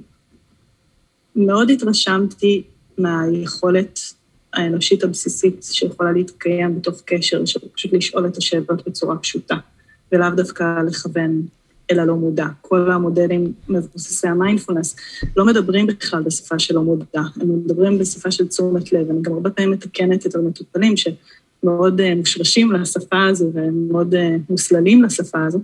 מאוד התרשמתי מהיכולת האנושית הבסיסית שיכולה להתקיים בתוך קשר, של פשוט לשאול את השאלות בצורה פשוטה, ולאו דווקא לכוון אל הלא מודע. כל המודלים מבוססי המיינדפולנס לא מדברים בכלל בשפה של לא מודע, הם מדברים בשפה של תשומת לב. אני גם הרבה פעמים מתקנת את המטופלים שמאוד אה, מושרשים לשפה הזו והם מאוד אה, מוסללים לשפה הזו,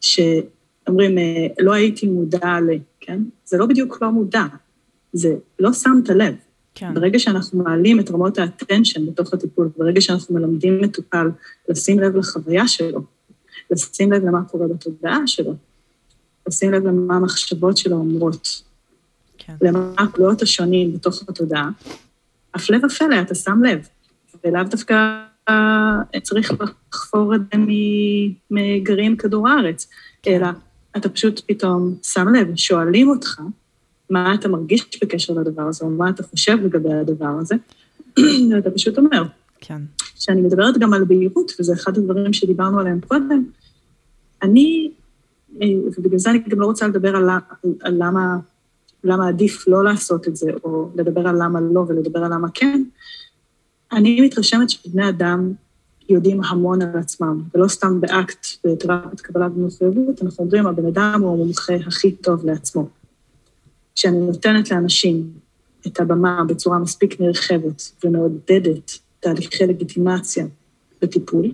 שאומרים, אה, לא הייתי מודע ל... כן? זה לא בדיוק לא מודע, זה לא שמת לב. כן. ברגע שאנחנו מעלים את רמות האטנשן בתוך הטיפול, ברגע שאנחנו מלמדים מטופל לשים לב לחוויה שלו, לשים לב למה קורה בתודעה שלו, לשים לב למה המחשבות שלו אומרות, כן. למה הקולות השונים בתוך התודעה, הפלא ופלא, אתה שם לב, ולאו דווקא צריך לחפור את זה מגרעין כדור הארץ, כן. אלא אתה פשוט פתאום שם לב, שואלים אותך, מה אתה מרגיש בקשר לדבר הזה, או מה אתה חושב לגבי הדבר הזה, ואתה פשוט אומר. כן. כשאני מדברת גם על בהירות, וזה אחד הדברים שדיברנו עליהם קודם, אני, אה, ובגלל זה אני גם לא רוצה לדבר על, על למה, למה עדיף לא לעשות את זה, או לדבר על למה לא ולדבר על למה כן, אני מתרשמת שבני אדם יודעים המון על עצמם, ולא סתם באקט בתרפת קבלה ומחויבות, אנחנו אומרים, הבן אדם הוא המומחה הכי טוב לעצמו. כשאני נותנת לאנשים את הבמה בצורה מספיק נרחבת ומעודדת תהליכי לגיטימציה בטיפול,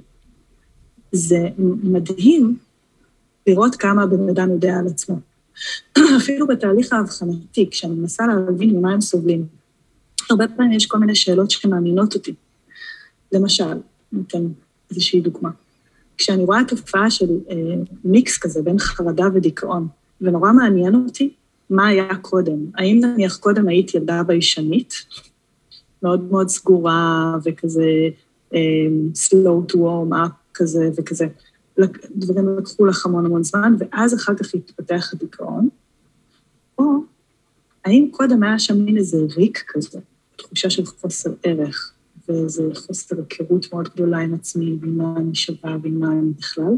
זה מדהים לראות כמה הבן אדם יודע על עצמו. אפילו בתהליך האבחנתי, כשאני מנסה להבין ממה הם סובלים, הרבה פעמים יש כל מיני שאלות שמעניינות אותי. למשל, ניתן איזושהי דוגמה. כשאני רואה תופעה של אה, מיקס כזה בין חרדה ודיכאון, ונורא מעניין אותי מה היה קודם. האם נניח קודם היית ילדה ביישנית, מאוד מאוד סגורה וכזה um, slow to warm up כזה וכזה, דברים לקחו לך המון המון זמן, ואז אחר כך התפתח הדיכאון, או האם קודם היה שם מין איזה ריק כזה, תחושה של חוסר ערך, ואיזה חוסר היכרות מאוד גדולה עם עצמי, ועם מה אני שווה ועם מה אני בכלל,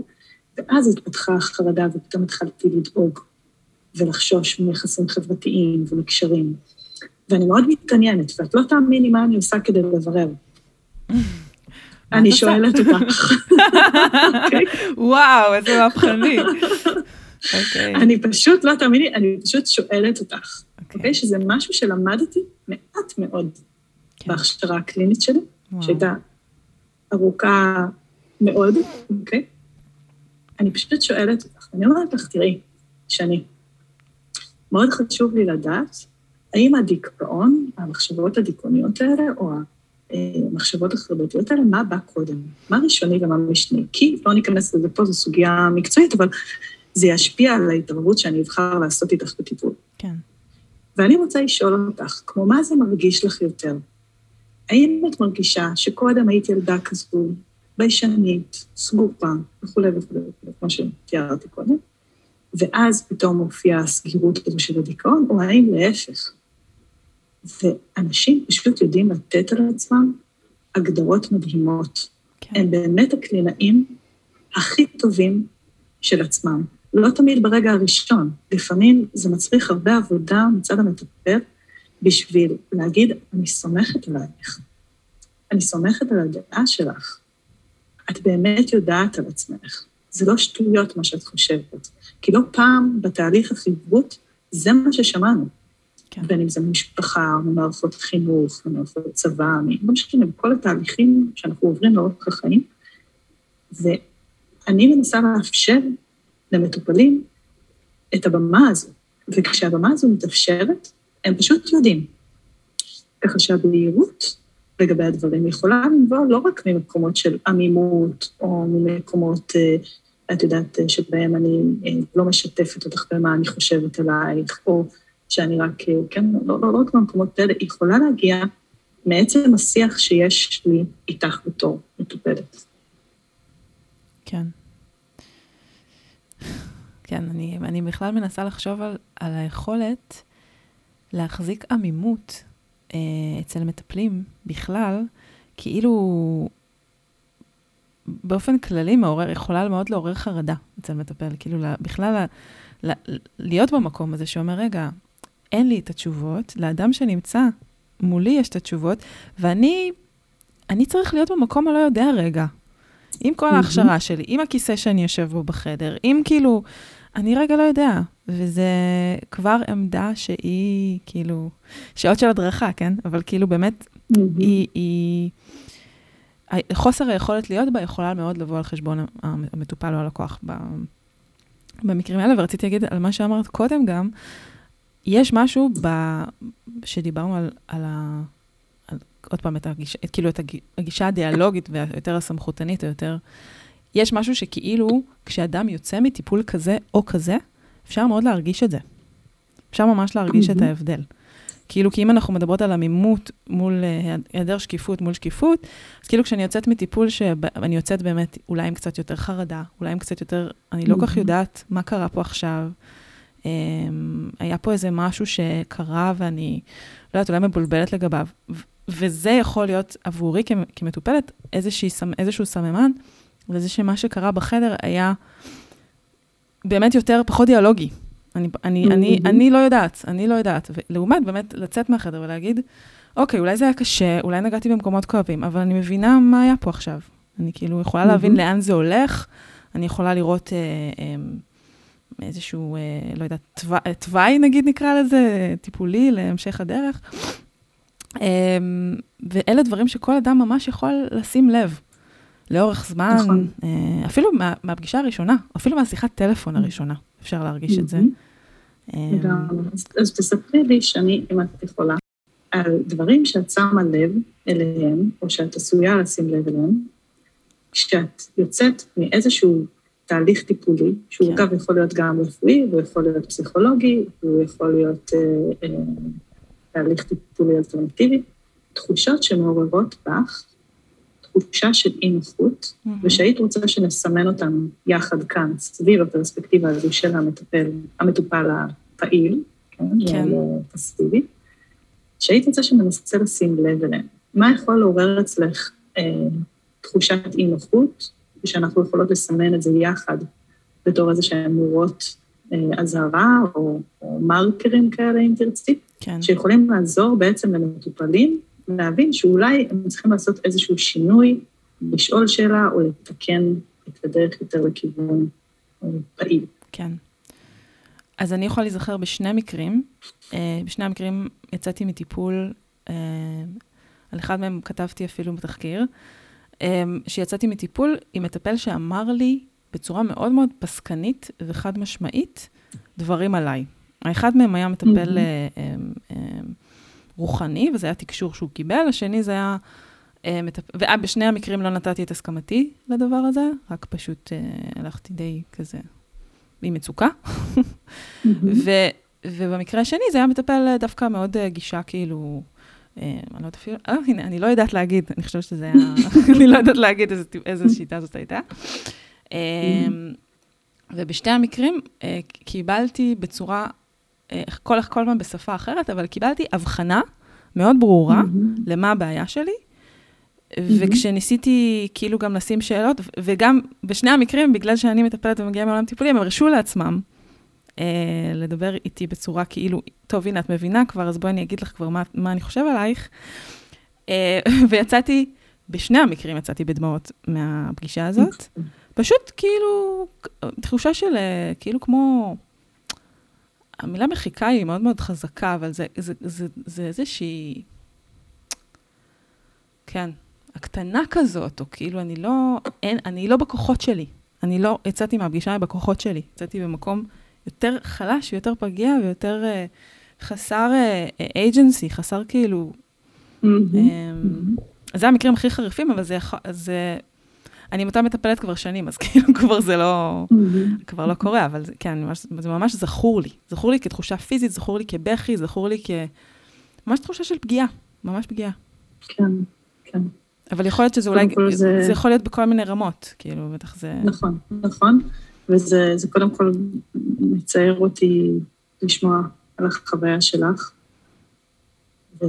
ואז התפתחה החרדה ופתאום התחלתי לדאוג ולחשוש מיחסים חברתיים ומקשרים. ואני מאוד מתעניינת, ואת לא תאמיני מה אני עושה כדי לברר. אני שואלת אותך. וואו, איזה מהפכני. אוקיי. אני פשוט, לא תאמיני, אני פשוט שואלת אותך, אוקיי? אוקיי? שזה משהו שלמדתי מעט מאוד כן. בהכשרה הקלינית שלי, שהייתה ארוכה מאוד, אוקיי? אני פשוט שואלת אותך, אני אומרת לך, תראי, שני, מאוד חשוב לי לדעת האם הדיכאון, המחשבות הדיכאוניות האלה, או המחשבות החרדתיות האלה, מה בא קודם? מה ראשוני ומה משני? כי, לא ניכנס לזה פה, זו סוגיה מקצועית, אבל זה ישפיע על ההתערבות שאני אבחר לעשות איתך בטיפול. כן. ואני רוצה לשאול אותך, כמו מה זה מרגיש לך יותר? האם את מרגישה שקודם היית ילדה כזו, ביישנית, סגופה, וכולי וכולי, כמו שתיארתי קודם, ואז פתאום מופיעה הסגירות הזו של הדיכאון, או האם להפך. ואנשים פשוט יודעים לתת על עצמם הגדרות מדהימות. כן. הם באמת הקלינאים הכי טובים של עצמם. לא תמיד ברגע הראשון, לפעמים זה מצריך הרבה עבודה מצד המטפל בשביל להגיד, אני סומכת עלייך, אני סומכת על הדעה שלך, את באמת יודעת על עצמך. זה לא שטויות מה שאת חושבת. כי לא פעם בתהליך החברות, זה מה ששמענו. כן. בין אם זה משפחה, ממערכות חינוך, ממערכות צבא, לא משנה, בכל התהליכים שאנחנו עוברים לאורך החיים. ואני מנסה לאפשר למטופלים את הבמה הזו, וכשהבמה הזו מתאפשרת, הם פשוט יודעים. ככה שהבהירות לגבי הדברים יכולה לנבוע לא רק ממקומות של עמימות, או ממקומות אה, את יודעת, שבהם אני אה, לא משתפת אותך במה אני חושבת עלייך, או שאני רק, אה, כן, לא, לא, לא רק במקומות האלה, היא יכולה להגיע מעצם השיח שיש לי איתך בתור מטופלת. כן. כן, אני, אני בכלל מנסה לחשוב על, על היכולת להחזיק עמימות אה, אצל מטפלים בכלל, כאילו, באופן כללי מעורר, יכולה מאוד לעורר חרדה אצל מטפל, כאילו בכלל ל, ל, להיות במקום הזה שאומר, רגע, אין לי את התשובות, לאדם שנמצא מולי יש את התשובות, ואני אני צריך להיות במקום הלא יודע רגע. עם כל ההכשרה שלי, עם הכיסא שאני יושב בו בחדר, עם כאילו, אני רגע לא יודע. וזה כבר עמדה שהיא, כאילו, שעות של הדרכה, כן? אבל כאילו באמת, היא, היא... חוסר היכולת להיות בה יכולה מאוד לבוא על חשבון המטופל או הלקוח במקרים האלה, ורציתי להגיד על מה שאמרת קודם גם, יש משהו ב... שדיברנו על, על ה... על, עוד פעם, את הגישה, את, כאילו, את הגישה הדיאלוגית והיותר הסמכותנית, היותר... יש משהו שכאילו, כשאדם יוצא מטיפול כזה או כזה, אפשר מאוד להרגיש את זה. אפשר ממש להרגיש את ההבדל. כאילו, כי אם אנחנו מדברות על עמימות מול אה, היעדר שקיפות מול שקיפות, אז כאילו כשאני יוצאת מטיפול שאני יוצאת באמת אולי עם קצת יותר חרדה, אולי עם קצת יותר, אני לא כל כך יודעת מה קרה פה עכשיו. Um, היה פה איזה משהו שקרה ואני, לא יודעת, אולי מבולבלת לגביו. וזה יכול להיות עבורי כמטופלת איזושהי, איזשהו סממן, וזה שמה שקרה בחדר היה באמת יותר, פחות דיאלוגי. אני, אני, mm-hmm. אני, אני לא יודעת, אני לא יודעת. ולעומת באמת לצאת מהחדר ולהגיד, אוקיי, אולי זה היה קשה, אולי נגעתי במקומות כואבים, אבל אני מבינה מה היה פה עכשיו. אני כאילו יכולה mm-hmm. להבין לאן זה הולך, אני יכולה לראות אה, אה, איזשהו, אה, לא יודעת, תוואי, תוואי נגיד נקרא לזה, טיפולי להמשך הדרך. אה, ואלה דברים שכל אדם ממש יכול לשים לב. לאורך זמן, נכון. אה, אפילו מה, מהפגישה הראשונה, אפילו מהשיחת טלפון הראשונה, אפשר להרגיש את זה. אה, אז תספרי לי, שאני, אם את יכולה, על דברים שאת שמה לב אליהם, או שאת עשויה לשים לב אליהם, כשאת יוצאת מאיזשהו תהליך טיפולי, שהוא כן. אגב יכול להיות גם רפואי, הוא יכול להיות פסיכולוגי, הוא יכול להיות אה, אה, תהליך טיפולי אלטרנטיבי, תחושות שמעוררות בך תחושה של אי נוחות, mm-hmm. ושהיית רוצה שנסמן אותם יחד כאן, סביב הפרספקטיבה הזו של המטפל, המטופל הפעיל, כן, כן. פסיבי, שהיית רוצה שננסה לשים לב אליהם. מה יכול לעורר אצלך אה, תחושת אי נוחות, ושאנחנו יכולות לסמן את זה יחד בתור איזה שהן נורות אה, אזהרה, או, או מרקרים כאלה, אם תרצי, כן. שיכולים לעזור בעצם למטופלים להבין שאולי הם צריכים לעשות איזשהו שינוי, לשאול שאלה או לתקן את הדרך יותר לכיוון אה, פעיל. כן. אז אני יכולה להיזכר בשני מקרים. אה, בשני המקרים יצאתי מטיפול, על אחד מהם כתבתי אפילו בתחקיר, שיצאתי מטיפול עם מטפל שאמר לי בצורה מאוד מאוד פסקנית וחד משמעית דברים עליי. האחד מהם היה מטפל mm-hmm. רוחני, וזה היה תקשור שהוא קיבל, השני זה היה... אה, ובשני המקרים לא נתתי את הסכמתי לדבר הזה, רק פשוט אה, הלכתי די כזה עם מצוקה. ו, ובמקרה השני זה היה מטפל דווקא מאוד גישה כאילו, אני לא יודעת אפילו, אה, הנה, אני לא יודעת להגיד, אני חושבת שזה היה, אני לא יודעת להגיד איזה, שיטה זאת הייתה. אה, ובשתי המקרים אה, קיבלתי בצורה אה, כל, כל פעם בשפה אחרת, אבל קיבלתי הבחנה מאוד ברורה. למה הבעיה שלי. וכשניסיתי כאילו גם לשים שאלות, וגם בשני המקרים, בגלל שאני מטפלת ומגיעה מעולם טיפולי, הם הרשו לעצמם אה, לדבר איתי בצורה כאילו, טוב, הנה, את מבינה כבר, אז בואי אני אגיד לך כבר מה, מה אני חושב עלייך. אה, ויצאתי, בשני המקרים יצאתי בדמעות מהפגישה הזאת. פשוט כאילו, תחושה של אה, כאילו כמו... המילה מחיקה היא מאוד מאוד חזקה, אבל זה, זה, זה, זה איזושהי... כן, הקטנה כזאת, או כאילו, אני לא, אין, אני לא בכוחות שלי. אני לא יצאתי מהפגישה בכוחות שלי. יצאתי במקום יותר חלש ויותר פגיע ויותר uh, חסר אייג'נסי, uh, חסר כאילו... Mm-hmm. Um. זה המקרים הכי חריפים, אבל זה, זה אני עם אותה מטפלת כבר שנים, אז כאילו כבר זה לא, mm-hmm. כבר לא קורה, אבל זה, כן, ממש, זה ממש זכור לי. זכור לי כתחושה פיזית, זכור לי כבכי, זכור לי כ... ממש תחושה של פגיעה, ממש פגיעה. כן, כן. אבל יכול להיות שזה אולי, זה... זה יכול להיות בכל מיני רמות, כאילו, בטח זה... נכון, נכון. וזה קודם כל מצער אותי לשמוע על החוויה שלך. ו...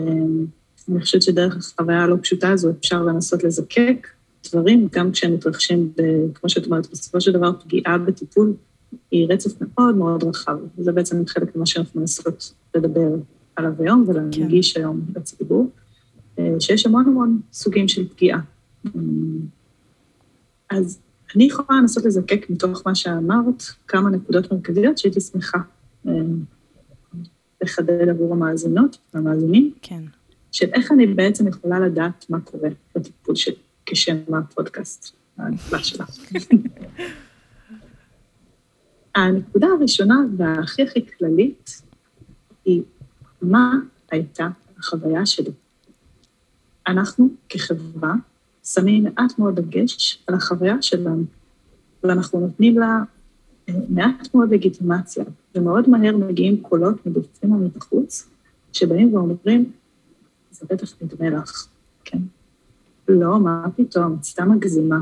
אני חושבת שדרך החוויה הלא פשוטה הזו אפשר לנסות לזקק דברים, גם כשהם מתרחשים, ב, כמו שאת אומרת, בסופו של דבר פגיעה בטיפול היא רצף מאוד מאוד רחב, וזה בעצם חלק ממה שאנחנו מנסות לדבר עליו היום ולהנגיש כן. היום לציבור, אה, שיש המון המון סוגים של פגיעה. אז אני יכולה לנסות לזקק מתוך מה שאמרת כמה נקודות מרכזיות שהייתי שמחה אה, לחדד עבור המאזינות והמאזינים. כן. של איך אני בעצם יכולה לדעת מה קורה בטיפול שלי, כשם הפודקאסט הנפלא שלך. הנקודה הראשונה והכי הכי כללית היא מה הייתה החוויה שלי. אנחנו כחברה שמים מעט מאוד דגש על החוויה שלנו, ואנחנו נותנים לה אה, מעט מאוד לגיטימציה, ומאוד מהר מגיעים קולות מבפנים ומבחוץ, שבאים ואומרים, זה בטח נדמה לך, כן? לא, מה פתאום, את סתם מגזימה.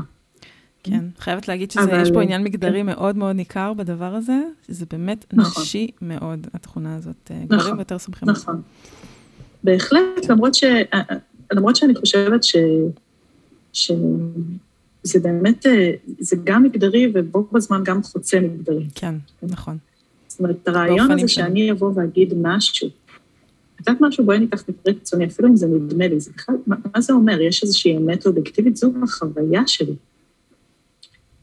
כן, חייבת להגיד שיש פה עניין מגדרי כן. מאוד מאוד ניכר בדבר הזה, זה באמת נכון. נשי מאוד, התכונה הזאת. אה, נכון, גברים יותר סומכים. נכון. בהחלט, למרות, ש... אה, למרות שאני חושבת ש... שזה באמת, זה גם מגדרי ובו בזמן גם חוצה מגדרי. כן, נכון. זאת אומרת, הרעיון הזה שאני אבוא ואגיד משהו, את יודעת משהו? בואי ניקח מקרה קיצוני, אפילו אם זה נדמה לי, זה בכלל, מה, מה זה אומר? יש איזושהי אמת אובייקטיבית? זו החוויה שלי.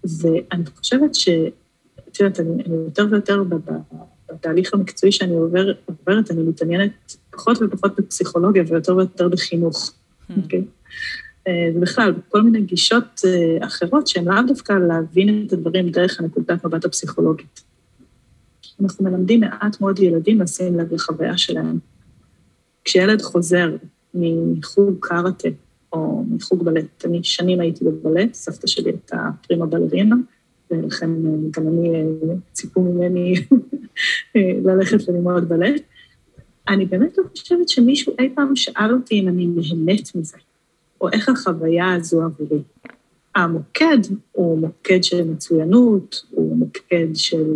ואני חושבת ש... את יודעת, אני, אני יותר ויותר בתהליך המקצועי שאני עובר, עוברת, אני מתעניינת פחות ופחות בפסיכולוגיה ויותר ויותר בחינוך, hmm. אוקיי? Hmm. Okay? ובכלל, בכל מיני גישות אה, אחרות שהן לאו דווקא להבין את הדברים דרך הנקודת מבט הפסיכולוגית. אנחנו מלמדים מעט מאוד ילדים לשים לב לחוויה שלהם. כשילד חוזר מחוג קארטה או מחוג בלט, אני שנים הייתי בבלט, סבתא שלי הייתה פרימה בלרינה, ולכן אה, גם אני, אה, ציפו ממני אה, ללכת ללמוד בלט. אני באמת לא חושבת שמישהו אי פעם שאל אותי אם אני נהנית מזה, או איך החוויה הזו עבורי. המוקד הוא מוקד של מצוינות, הוא מוקד של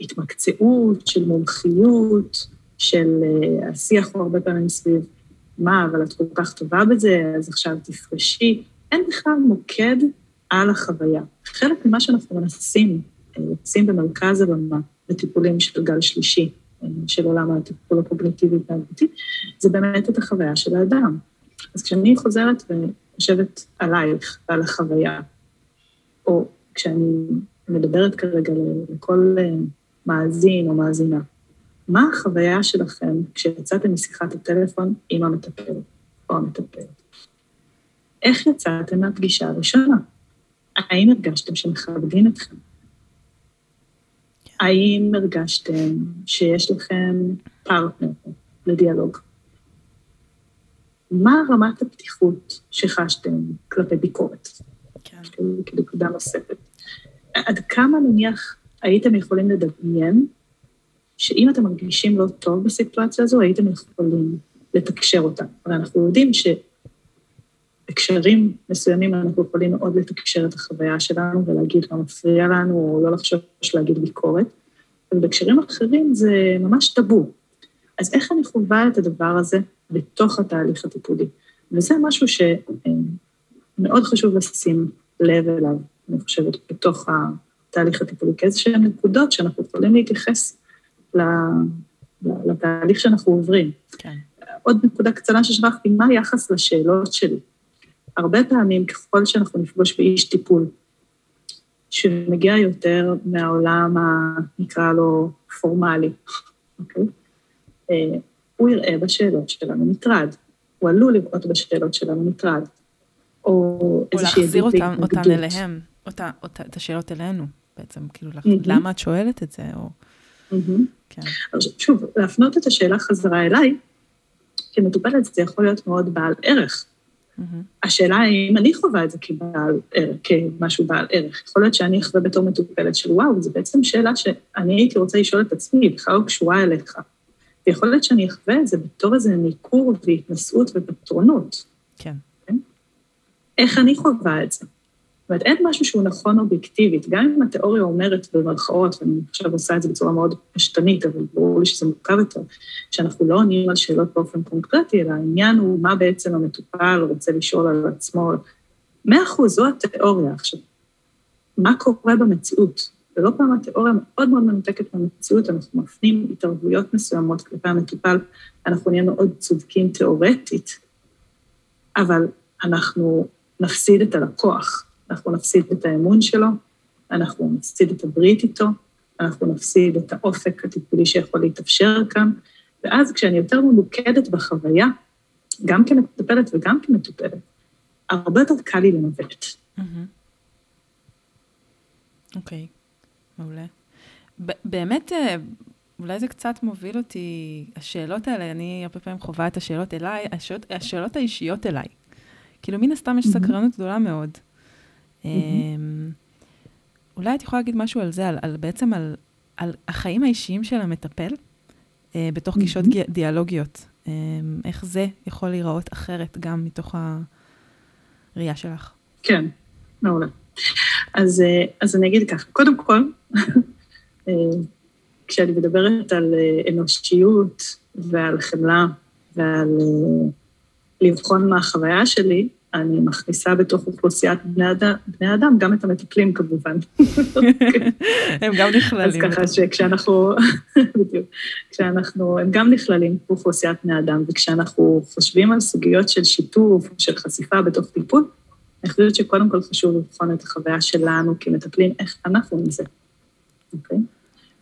התמקצעות, של מומחיות, של uh, השיח הוא הרבה פעמים סביב מה, אבל את כל כך טובה בזה, אז עכשיו תפרשי. אין בכלל מוקד על החוויה. חלק ממה שאנחנו מנסים אה, לשים במרכז הבמה בטיפולים של גל שלישי, אה, של עולם הטיפול הקוגניטיבי והתנהגותי, זה באמת את החוויה של האדם. אז כשאני חוזרת וחושבת עלייך ועל החוויה, או כשאני מדברת כרגע לכל מאזין או מאזינה. מה החוויה שלכם כשיצאתם משיחת הטלפון עם המטפל או המטפלת? איך יצאתם מהפגישה הראשונה? האם הרגשתם שמכבדים אתכם? האם הרגשתם שיש לכם פרטנר לדיאלוג? מה רמת הפתיחות שחשתם כלפי ביקורת? כן. כנקודה נוספת. עד כמה נניח הייתם יכולים לדמיין שאם אתם מרגישים לא טוב בסיטואציה הזו, הייתם יכולים לתקשר אותה. הרי אנחנו יודעים שבקשרים מסוימים אנחנו יכולים מאוד לתקשר את החוויה שלנו ולהגיד מה מפריע לנו, או לא לחשוב להגיד ביקורת, ובקשרים אחרים זה ממש טאבו. אז איך אני חווה את הדבר הזה בתוך התהליך הטיפולי? וזה משהו שמאוד חשוב לשים לב אליו, אני חושבת, בתוך. התהליך הטיפולי, כאיזשהן נקודות שאנחנו יכולים להתייחס לתהליך שאנחנו עוברים. כן. עוד נקודה קצרה ששכחתי, מה היחס לשאלות שלי? הרבה פעמים, ככל שאנחנו נפגוש באיש טיפול, שמגיע יותר מהעולם, נקרא לו, פורמלי, אוקיי? אה, הוא יראה בשאלות שלנו מטרד. הוא עלול לראות בשאלות שלנו מטרד. או איזושהי עדות להתנגדות. או להחזיר אותן אליהם, אותה, אותה, את השאלות אלינו. בעצם, כאילו, mm-hmm. למה את שואלת את זה, או... Mm-hmm. כן. שוב, להפנות את השאלה חזרה אליי, כמטופלת זה יכול להיות מאוד בעל ערך. Mm-hmm. השאלה היא אם אני חווה את זה כבעל, כמשהו בעל ערך. יכול להיות שאני אחווה בתור מטופלת של וואו, זו בעצם שאלה שאני הייתי רוצה לשאול את עצמי, היא בכלל לא קשורה אליך. ויכול להיות שאני אחווה את זה בתור איזה ניכור והתנשאות ופטרונות. כן. כן? איך אני חווה את זה? אומרת, אין משהו שהוא נכון אובייקטיבית, גם אם התיאוריה אומרת במרכאות, ואני עכשיו עושה את זה בצורה מאוד פשטנית, אבל ברור לי שזה מורכב יותר, שאנחנו לא עונים על שאלות באופן קונקרטי, אלא העניין הוא מה בעצם המטופל רוצה לשאול על עצמו. מאה אחוז, זו התיאוריה. עכשיו, מה קורה במציאות? ולא פעם התיאוריה מאוד מאוד מנותקת מהמציאות, אנחנו מפנים התערבויות מסוימות כלפי המטופל, אנחנו נהיה מאוד צודקים תיאורטית, אבל אנחנו נפסיד את הלקוח, אנחנו נפסיד את האמון שלו, אנחנו נפסיד את הברית איתו, אנחנו נפסיד את האופק הטיפולי שיכול להתאפשר כאן, ואז כשאני יותר ממוקדת בחוויה, גם כמטפלת וגם כמטופלת, הרבה יותר קל לי לנווט. אוקיי, okay, מעולה. באמת, אה, אולי זה קצת מוביל אותי, השאלות האלה, אני הרבה פעמים חווה את השאלות אליי, השאלות, השאלות האישיות אליי. כאילו, מן הסתם יש סקרנות גדולה מאוד. אמ, אולי את יכולה להגיד משהו על זה, על, על בעצם על, על החיים האישיים של המטפל אה, בתוך גישות דיאלוגיות. אה, איך זה יכול להיראות אחרת גם מתוך הראייה שלך? כן, מעולה. אז, אה, אז אני אגיד ככה, קודם כל, אה, כשאני מדברת על אה, אנושיות ועל חמלה ועל לבחון מה החוויה שלי, אני מכניסה בתוך אוכלוסיית בני אדם, בני אדם גם את המטפלים כמובן. הם גם נכללים. אז ככה שכשאנחנו, בדיוק, כשאנחנו, הם גם נכללים באוכלוסיית בני אדם, וכשאנחנו חושבים על סוגיות של שיתוף, של חשיפה בתוך טיפול, אני חושבת שקודם כל חשוב לבחון את החוויה שלנו כמטפלים, איך אנחנו עם זה, אוקיי?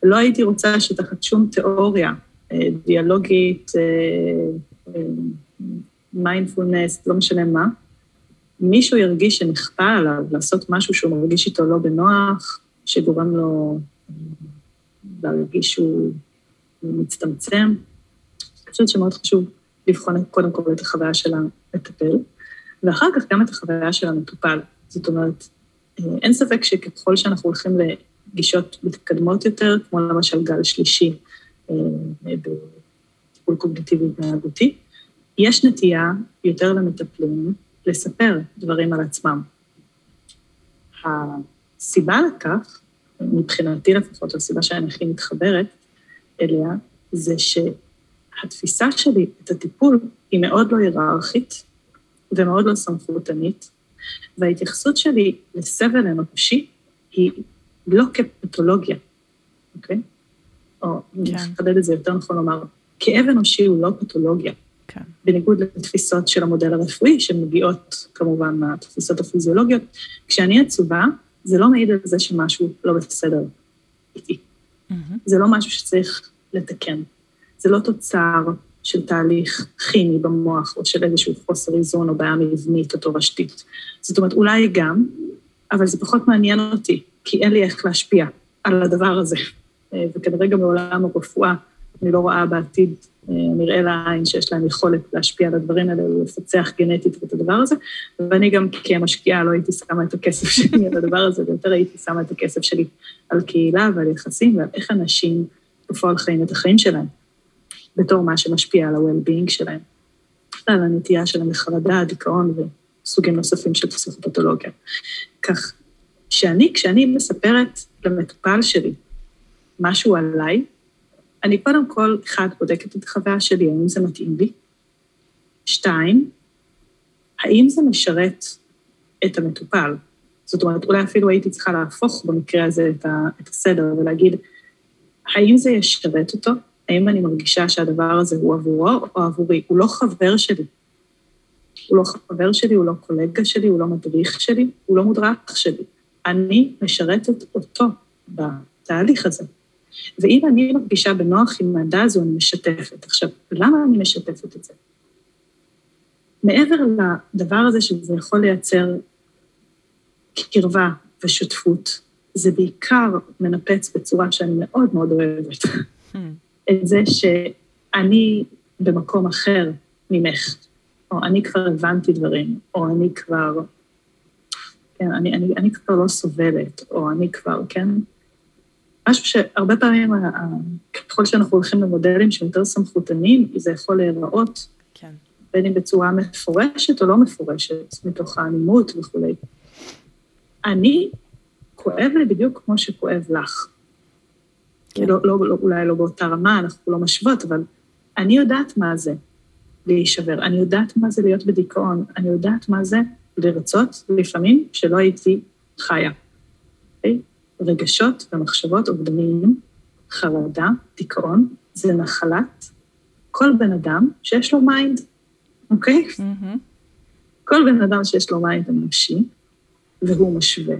לא הייתי רוצה שתחת שום תיאוריה אה, דיאלוגית, מיינדפולנס, אה, אה, לא משנה מה, מישהו ירגיש שנכפה עליו לעשות משהו שהוא מרגיש איתו לא בנוח, שגורם לו להרגיש שהוא מצטמצם. אני חושבת שמאוד חשוב לבחון קודם כל את החוויה של המטפל, ואחר כך גם את החוויה של המטופל. זאת אומרת, אין ספק שככל שאנחנו הולכים לגישות מתקדמות יותר, כמו למשל גל שלישי אה, בטיפול קוגניטיבי התנהגותי, יש נטייה יותר למטפלים לספר דברים על עצמם. הסיבה לכך, מבחינתי לפחות, הסיבה שאני הכי מתחברת אליה, זה שהתפיסה שלי את הטיפול היא מאוד לא היררכית ומאוד לא סמכותנית, וההתייחסות שלי לסבל אנושי היא לא כפתולוגיה, אוקיי? או אני כן. אחדד את זה יותר נכון לומר, כאב אנושי הוא לא פתולוגיה. כן. בניגוד לתפיסות של המודל הרפואי, שמגיעות כמובן מהתפיסות הפיזיולוגיות. כשאני עצובה, זה לא מעיד על זה שמשהו לא בסדר איתי. Mm-hmm. זה לא משהו שצריך לתקן. זה לא תוצר של תהליך כימי במוח, או של איזשהו חוסר איזון, או בעיה מבנית או תורשתית. זאת אומרת, אולי גם, אבל זה פחות מעניין אותי, כי אין לי איך להשפיע על הדבר הזה. אה, וכנראה גם בעולם הרפואה, אני לא רואה בעתיד נראה לעין שיש להם יכולת להשפיע על הדברים האלה ולפצח גנטית את הדבר הזה, ואני גם כמשקיעה לא הייתי שמה את הכסף שלי על הדבר הזה, ויותר הייתי שמה את הכסף שלי על קהילה ועל יחסים ועל איך אנשים בפועל חיים את החיים שלהם, בתור מה שמשפיע על ה-well-being שלהם, על הנטייה שלהם לחרדה, דיכאון וסוגים נוספים של פסיכופתולוגיה. כך שאני, כשאני מספרת למטופל שלי משהו עליי, אני קודם כל, אחד, בודקת את החוויה שלי, האם זה מתאים לי? שתיים, האם זה משרת את המטופל? זאת אומרת, אולי אפילו הייתי צריכה להפוך במקרה הזה את, ה, את הסדר ולהגיד, האם זה ישרת אותו? האם אני מרגישה שהדבר הזה הוא עבורו או עבורי? הוא לא חבר שלי. הוא לא חבר שלי, הוא לא קולגה שלי, הוא לא מדריך שלי, הוא לא מודרך שלי. אני משרתת אותו בתהליך הזה. ואם אני מרגישה בנוח עם העמדה הזו, אני משתפת. עכשיו, למה אני משתפת את זה? מעבר לדבר הזה שזה יכול לייצר קרבה ושותפות, זה בעיקר מנפץ בצורה שאני מאוד מאוד אוהבת. Hmm. את זה שאני במקום אחר ממך, או אני כבר הבנתי דברים, או אני כבר, כן, אני, אני, אני כבר לא סובלת, או אני כבר, כן, משהו שהרבה פעמים, ככל שאנחנו הולכים למודלים שהם יותר סמכותניים, זה יכול להיראות, כן. בין אם בצורה מפורשת או לא מפורשת, מתוך האלימות וכולי. אני, כואב לי בדיוק כמו שכואב לך. כן. לא, לא, לא, אולי לא באותה רמה, אנחנו לא משוות, אבל אני יודעת מה זה להישבר, אני יודעת מה זה להיות בדיכאון, אני יודעת מה זה לרצות לפעמים שלא הייתי חיה. Okay? רגשות ומחשבות אובדניים, חרדה, דיכאון, זה נחלת כל בן אדם שיש לו mind, אוקיי? Mm-hmm. כל בן אדם שיש לו mind אנושי, והוא משווה,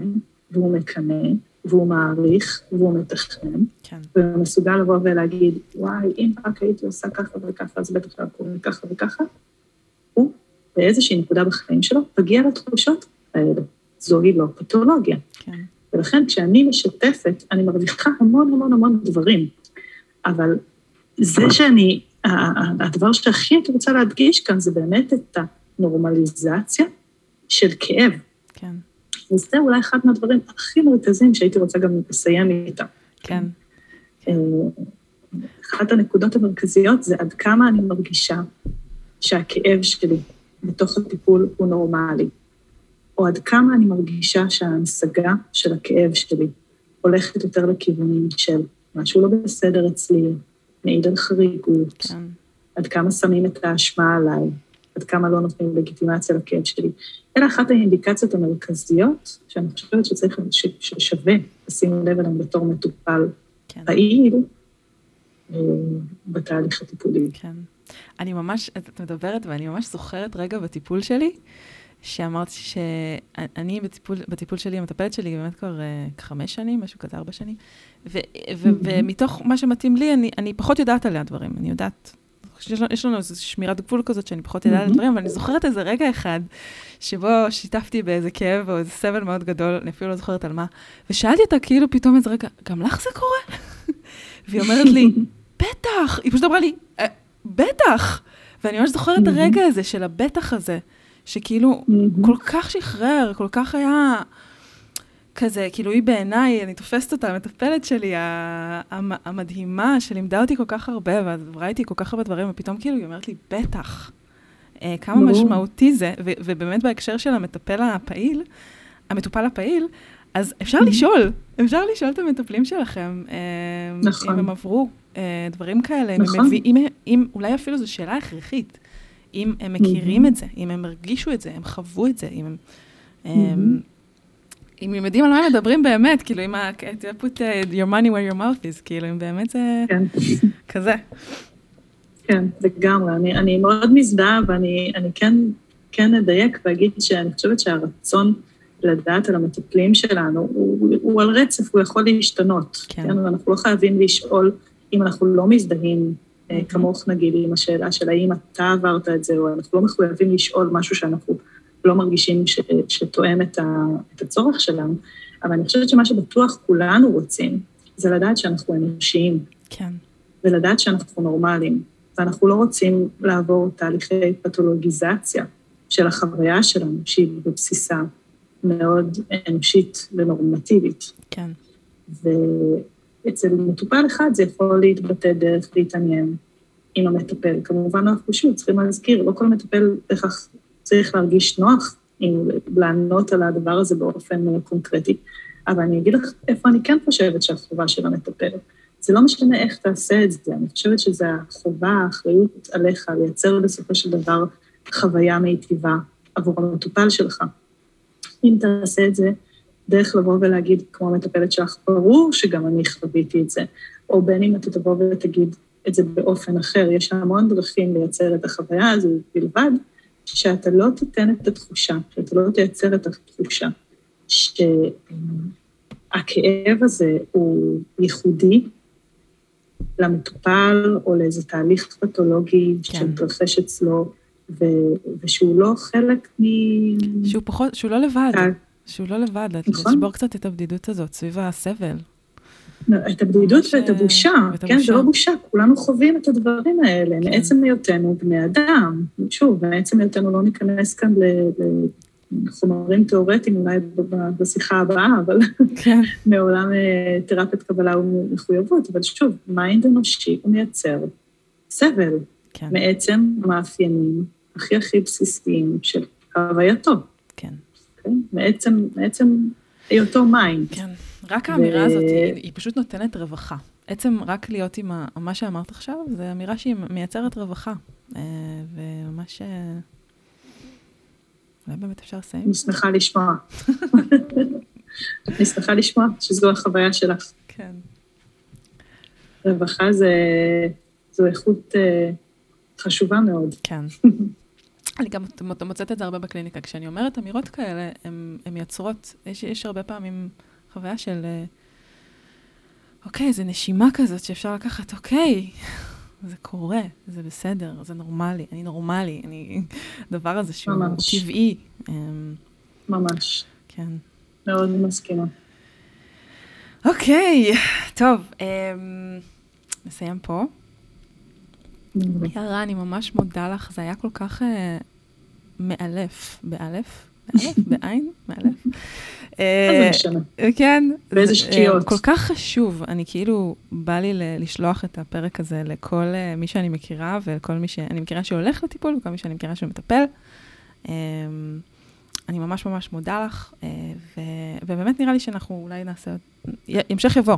והוא מקנא, והוא מעריך, והוא מתכנן, כן. והוא מסוגל לבוא ולהגיד, וואי, אם רק הייתי עושה ככה וככה, אז בטח היה קורה ככה וככה, הוא באיזושהי נקודה בחיים שלו מגיע לתחושות האלה. זוהי לא פתולוגיה. כן. ולכן כשאני משתפת, אני מרוויחה המון המון המון דברים. אבל זה שאני, הדבר שהכי הייתי רוצה להדגיש כאן זה באמת את הנורמליזציה של כאב. כן. וזה אולי אחד מהדברים הכי מרכזיים שהייתי רוצה גם לסיים איתם. כן. אה, אחת הנקודות המרכזיות זה עד כמה אני מרגישה שהכאב שלי בתוך הטיפול הוא נורמלי, או עד כמה אני מרגישה שההמשגה של הכאב שלי הולכת יותר לכיוונים של משהו לא בסדר אצלי, מעיד על חריגות, כן. עד כמה שמים את האשמה עליי, עד כמה לא נותנים לגיטימציה לכאב שלי. אלה אחת האינדיקציות המרכזיות שאני חושבת שצריך, ששווה לשים לב אליהן בתור מטופל כן. פעיל אה, בתהליך הטיפולי. כן. אני ממש, את מדברת ואני ממש זוכרת רגע בטיפול שלי, שאמרתי שאני בטיפול, בטיפול שלי, המטפלת שלי באמת כבר uh, חמש שנים, משהו כזה, ארבע שנים, ו, ו, ומתוך מה שמתאים לי, אני, אני פחות יודעת עליה דברים, אני יודעת יש לנו, יש לנו איזו שמירת גבול כזאת שאני פחות יודעת על דברים, אבל אני זוכרת איזה רגע אחד שבו שיתפתי באיזה כאב או איזה סבל מאוד גדול, אני אפילו לא זוכרת על מה, ושאלתי אותה כאילו פתאום איזה רגע, גם לך זה קורה? והיא אומרת לי, בטח! היא פשוט אמרה לי, אה, בטח! ואני ממש זוכרת את הרגע הזה של הבטח הזה, שכאילו כל כך שחרר, כל כך היה... כזה, כאילו היא בעיניי, אני תופסת אותה, המטפלת שלי, המדהימה, שלימדה אותי כל כך הרבה, ועברה איתי כל כך הרבה דברים, ופתאום כאילו היא אומרת לי, בטח, אה, כמה משמעותי זה, ובאמת בהקשר של המטפל הפעיל, המטופל הפעיל, אז אפשר לשאול, אפשר לשאול את המטפלים שלכם, אה, נכון. אם הם עברו אה, דברים כאלה, נכון. אם מביאים, אם, אולי אפילו זו שאלה הכרחית, אם הם מכירים את זה, אם הם הרגישו את זה, הם חוו את זה, אם הם... אם הם יודעים על מה הם מדברים באמת, כאילו, אם ה... put uh, your money where your mouth is, כאילו, אם באמת זה כן. כזה. כן, לגמרי. אני, אני מאוד מזדהה, ואני כן, כן אדייק ואגיד שאני חושבת שהרצון לדעת על המטפלים שלנו הוא, הוא על רצף, הוא יכול להשתנות. כן. כן, ואנחנו לא חייבים לשאול אם אנחנו לא מזדהים, mm-hmm. כמוך נגיד, עם השאלה של האם אתה עברת את זה, או אנחנו לא מחויבים לשאול משהו שאנחנו... לא מרגישים ש, שתואם את, ה, את הצורך שלנו, אבל אני חושבת שמה שבטוח כולנו רוצים, זה לדעת שאנחנו אנושיים. כן. ולדעת שאנחנו נורמליים, ואנחנו לא רוצים לעבור תהליכי פתולוגיזציה של החוויה שלנו, שהיא בבסיסה מאוד אנושית ונורמטיבית. כן. ואצל מטופל אחד זה יכול להתבטא דרך להתעניין עם המטפל. כמובן, אנחנו שוב צריכים להזכיר, לא כל מטפל בהכרח צריך להרגיש נוח לענות על הדבר הזה באופן קונקרטי. אבל אני אגיד לך איפה אני כן חושבת שהחובה של המטפל. זה לא משנה איך תעשה את זה, אני חושבת שזו החובה, האחריות עליך לייצר בסופו של דבר חוויה מיטיבה עבור המטופל שלך. אם תעשה את זה דרך לבוא ולהגיד, כמו המטפלת שלך, ברור שגם אני חוויתי את זה, או בין אם אתה תבוא ותגיד את זה באופן אחר, יש המון דרכים לייצר את החוויה הזו בלבד, שאתה לא תיתן את התחושה, שאתה לא תייצר את התחושה שהכאב הזה הוא ייחודי למטופל או לאיזה תהליך פתולוגי כן. שמתרחש אצלו, ו- ושהוא לא חלק מ... שהוא פחות, שהוא לא לבד, שהוא לא לבד, נכון. לשבור קצת את הבדידות הזאת סביב הסבל. את הבדידות ואת הבושה, כן, זה לא בושה, כולנו חווים את הדברים האלה, כן. מעצם היותנו בני אדם. שוב, מעצם היותנו לא ניכנס כאן לחומרים תיאורטיים אולי בשיחה הבאה, אבל כן. מעולם אה, תרפיית קבלה ומחויבות, אבל שוב, mind אנושי הוא מייצר סבל, כן. מעצם המאפיינים הכי הכי בסיסיים של הווייתו. מעצם, מעצם היותו מים. כן, רק האמירה הזאת, היא, היא פשוט נותנת רווחה. עצם רק להיות עם ה, מה שאמרת עכשיו, זו אמירה שהיא מייצרת רווחה. אה, וממש... אה, אולי באמת אפשר לסיים? אני שמחה לשמוע. אני שמחה לשמוע שזו החוויה שלך. כן. רווחה זה, זו איכות uh, חשובה מאוד. כן. אני גם מוצאת את זה הרבה בקליניקה. כשאני אומרת אמירות כאלה, הן מייצרות, יש, יש הרבה פעמים חוויה של, אה, אוקיי, זה נשימה כזאת שאפשר לקחת, אוקיי, זה קורה, זה בסדר, זה נורמלי, אני נורמלי, אני... הדבר הזה שהוא ממש. טבעי. אמ, ממש. כן. מאוד מסכימה. אוקיי, טוב, אמ, נסיים פה. יערה, אני ממש מודה לך, זה היה כל כך אה, מאלף, באלף? מאלף? בעין? מאלף. אה, כן. באיזה שטויות. כל כך חשוב, אני כאילו, בא לי לשלוח את הפרק הזה לכל אה, מי שאני מכירה ולכל מי שאני מכירה שהולך לטיפול וכל מי שאני מכירה שמטפל. אני ממש ממש מודה לך, ובאמת נראה לי שאנחנו אולי נעשה, המשך יבוא,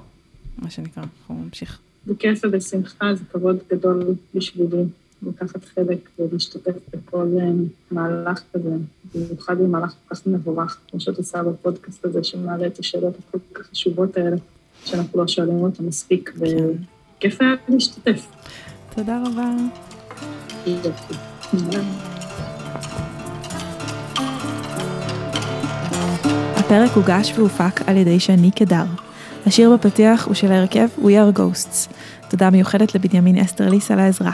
מה שנקרא, אנחנו נמשיך. בכיף ובשמחה, זה כבוד גדול בשבילי לקחת חלק ולהשתתף בכל אה, מהלך כזה, במיוחד במהלך כל כך מבורך, כמו שאת עושה בפודקאסט הזה, שמעלה את השאלות הכל כך חשובות האלה, שאנחנו לא שואלים אותן מספיק. וכיף היה להשתתף. תודה רבה. הפרק הוגש והופק על ידי שני קדר. השיר בפתיח הוא של ההרכב We are Ghosts. תודה מיוחדת לבנימין אסטרליס על העזרה.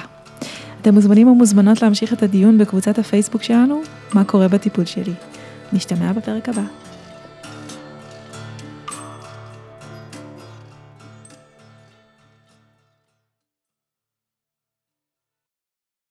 אתם מוזמנים ומוזמנות להמשיך את הדיון בקבוצת הפייסבוק שלנו, מה קורה בטיפול שלי. נשתמע בפרק הבא.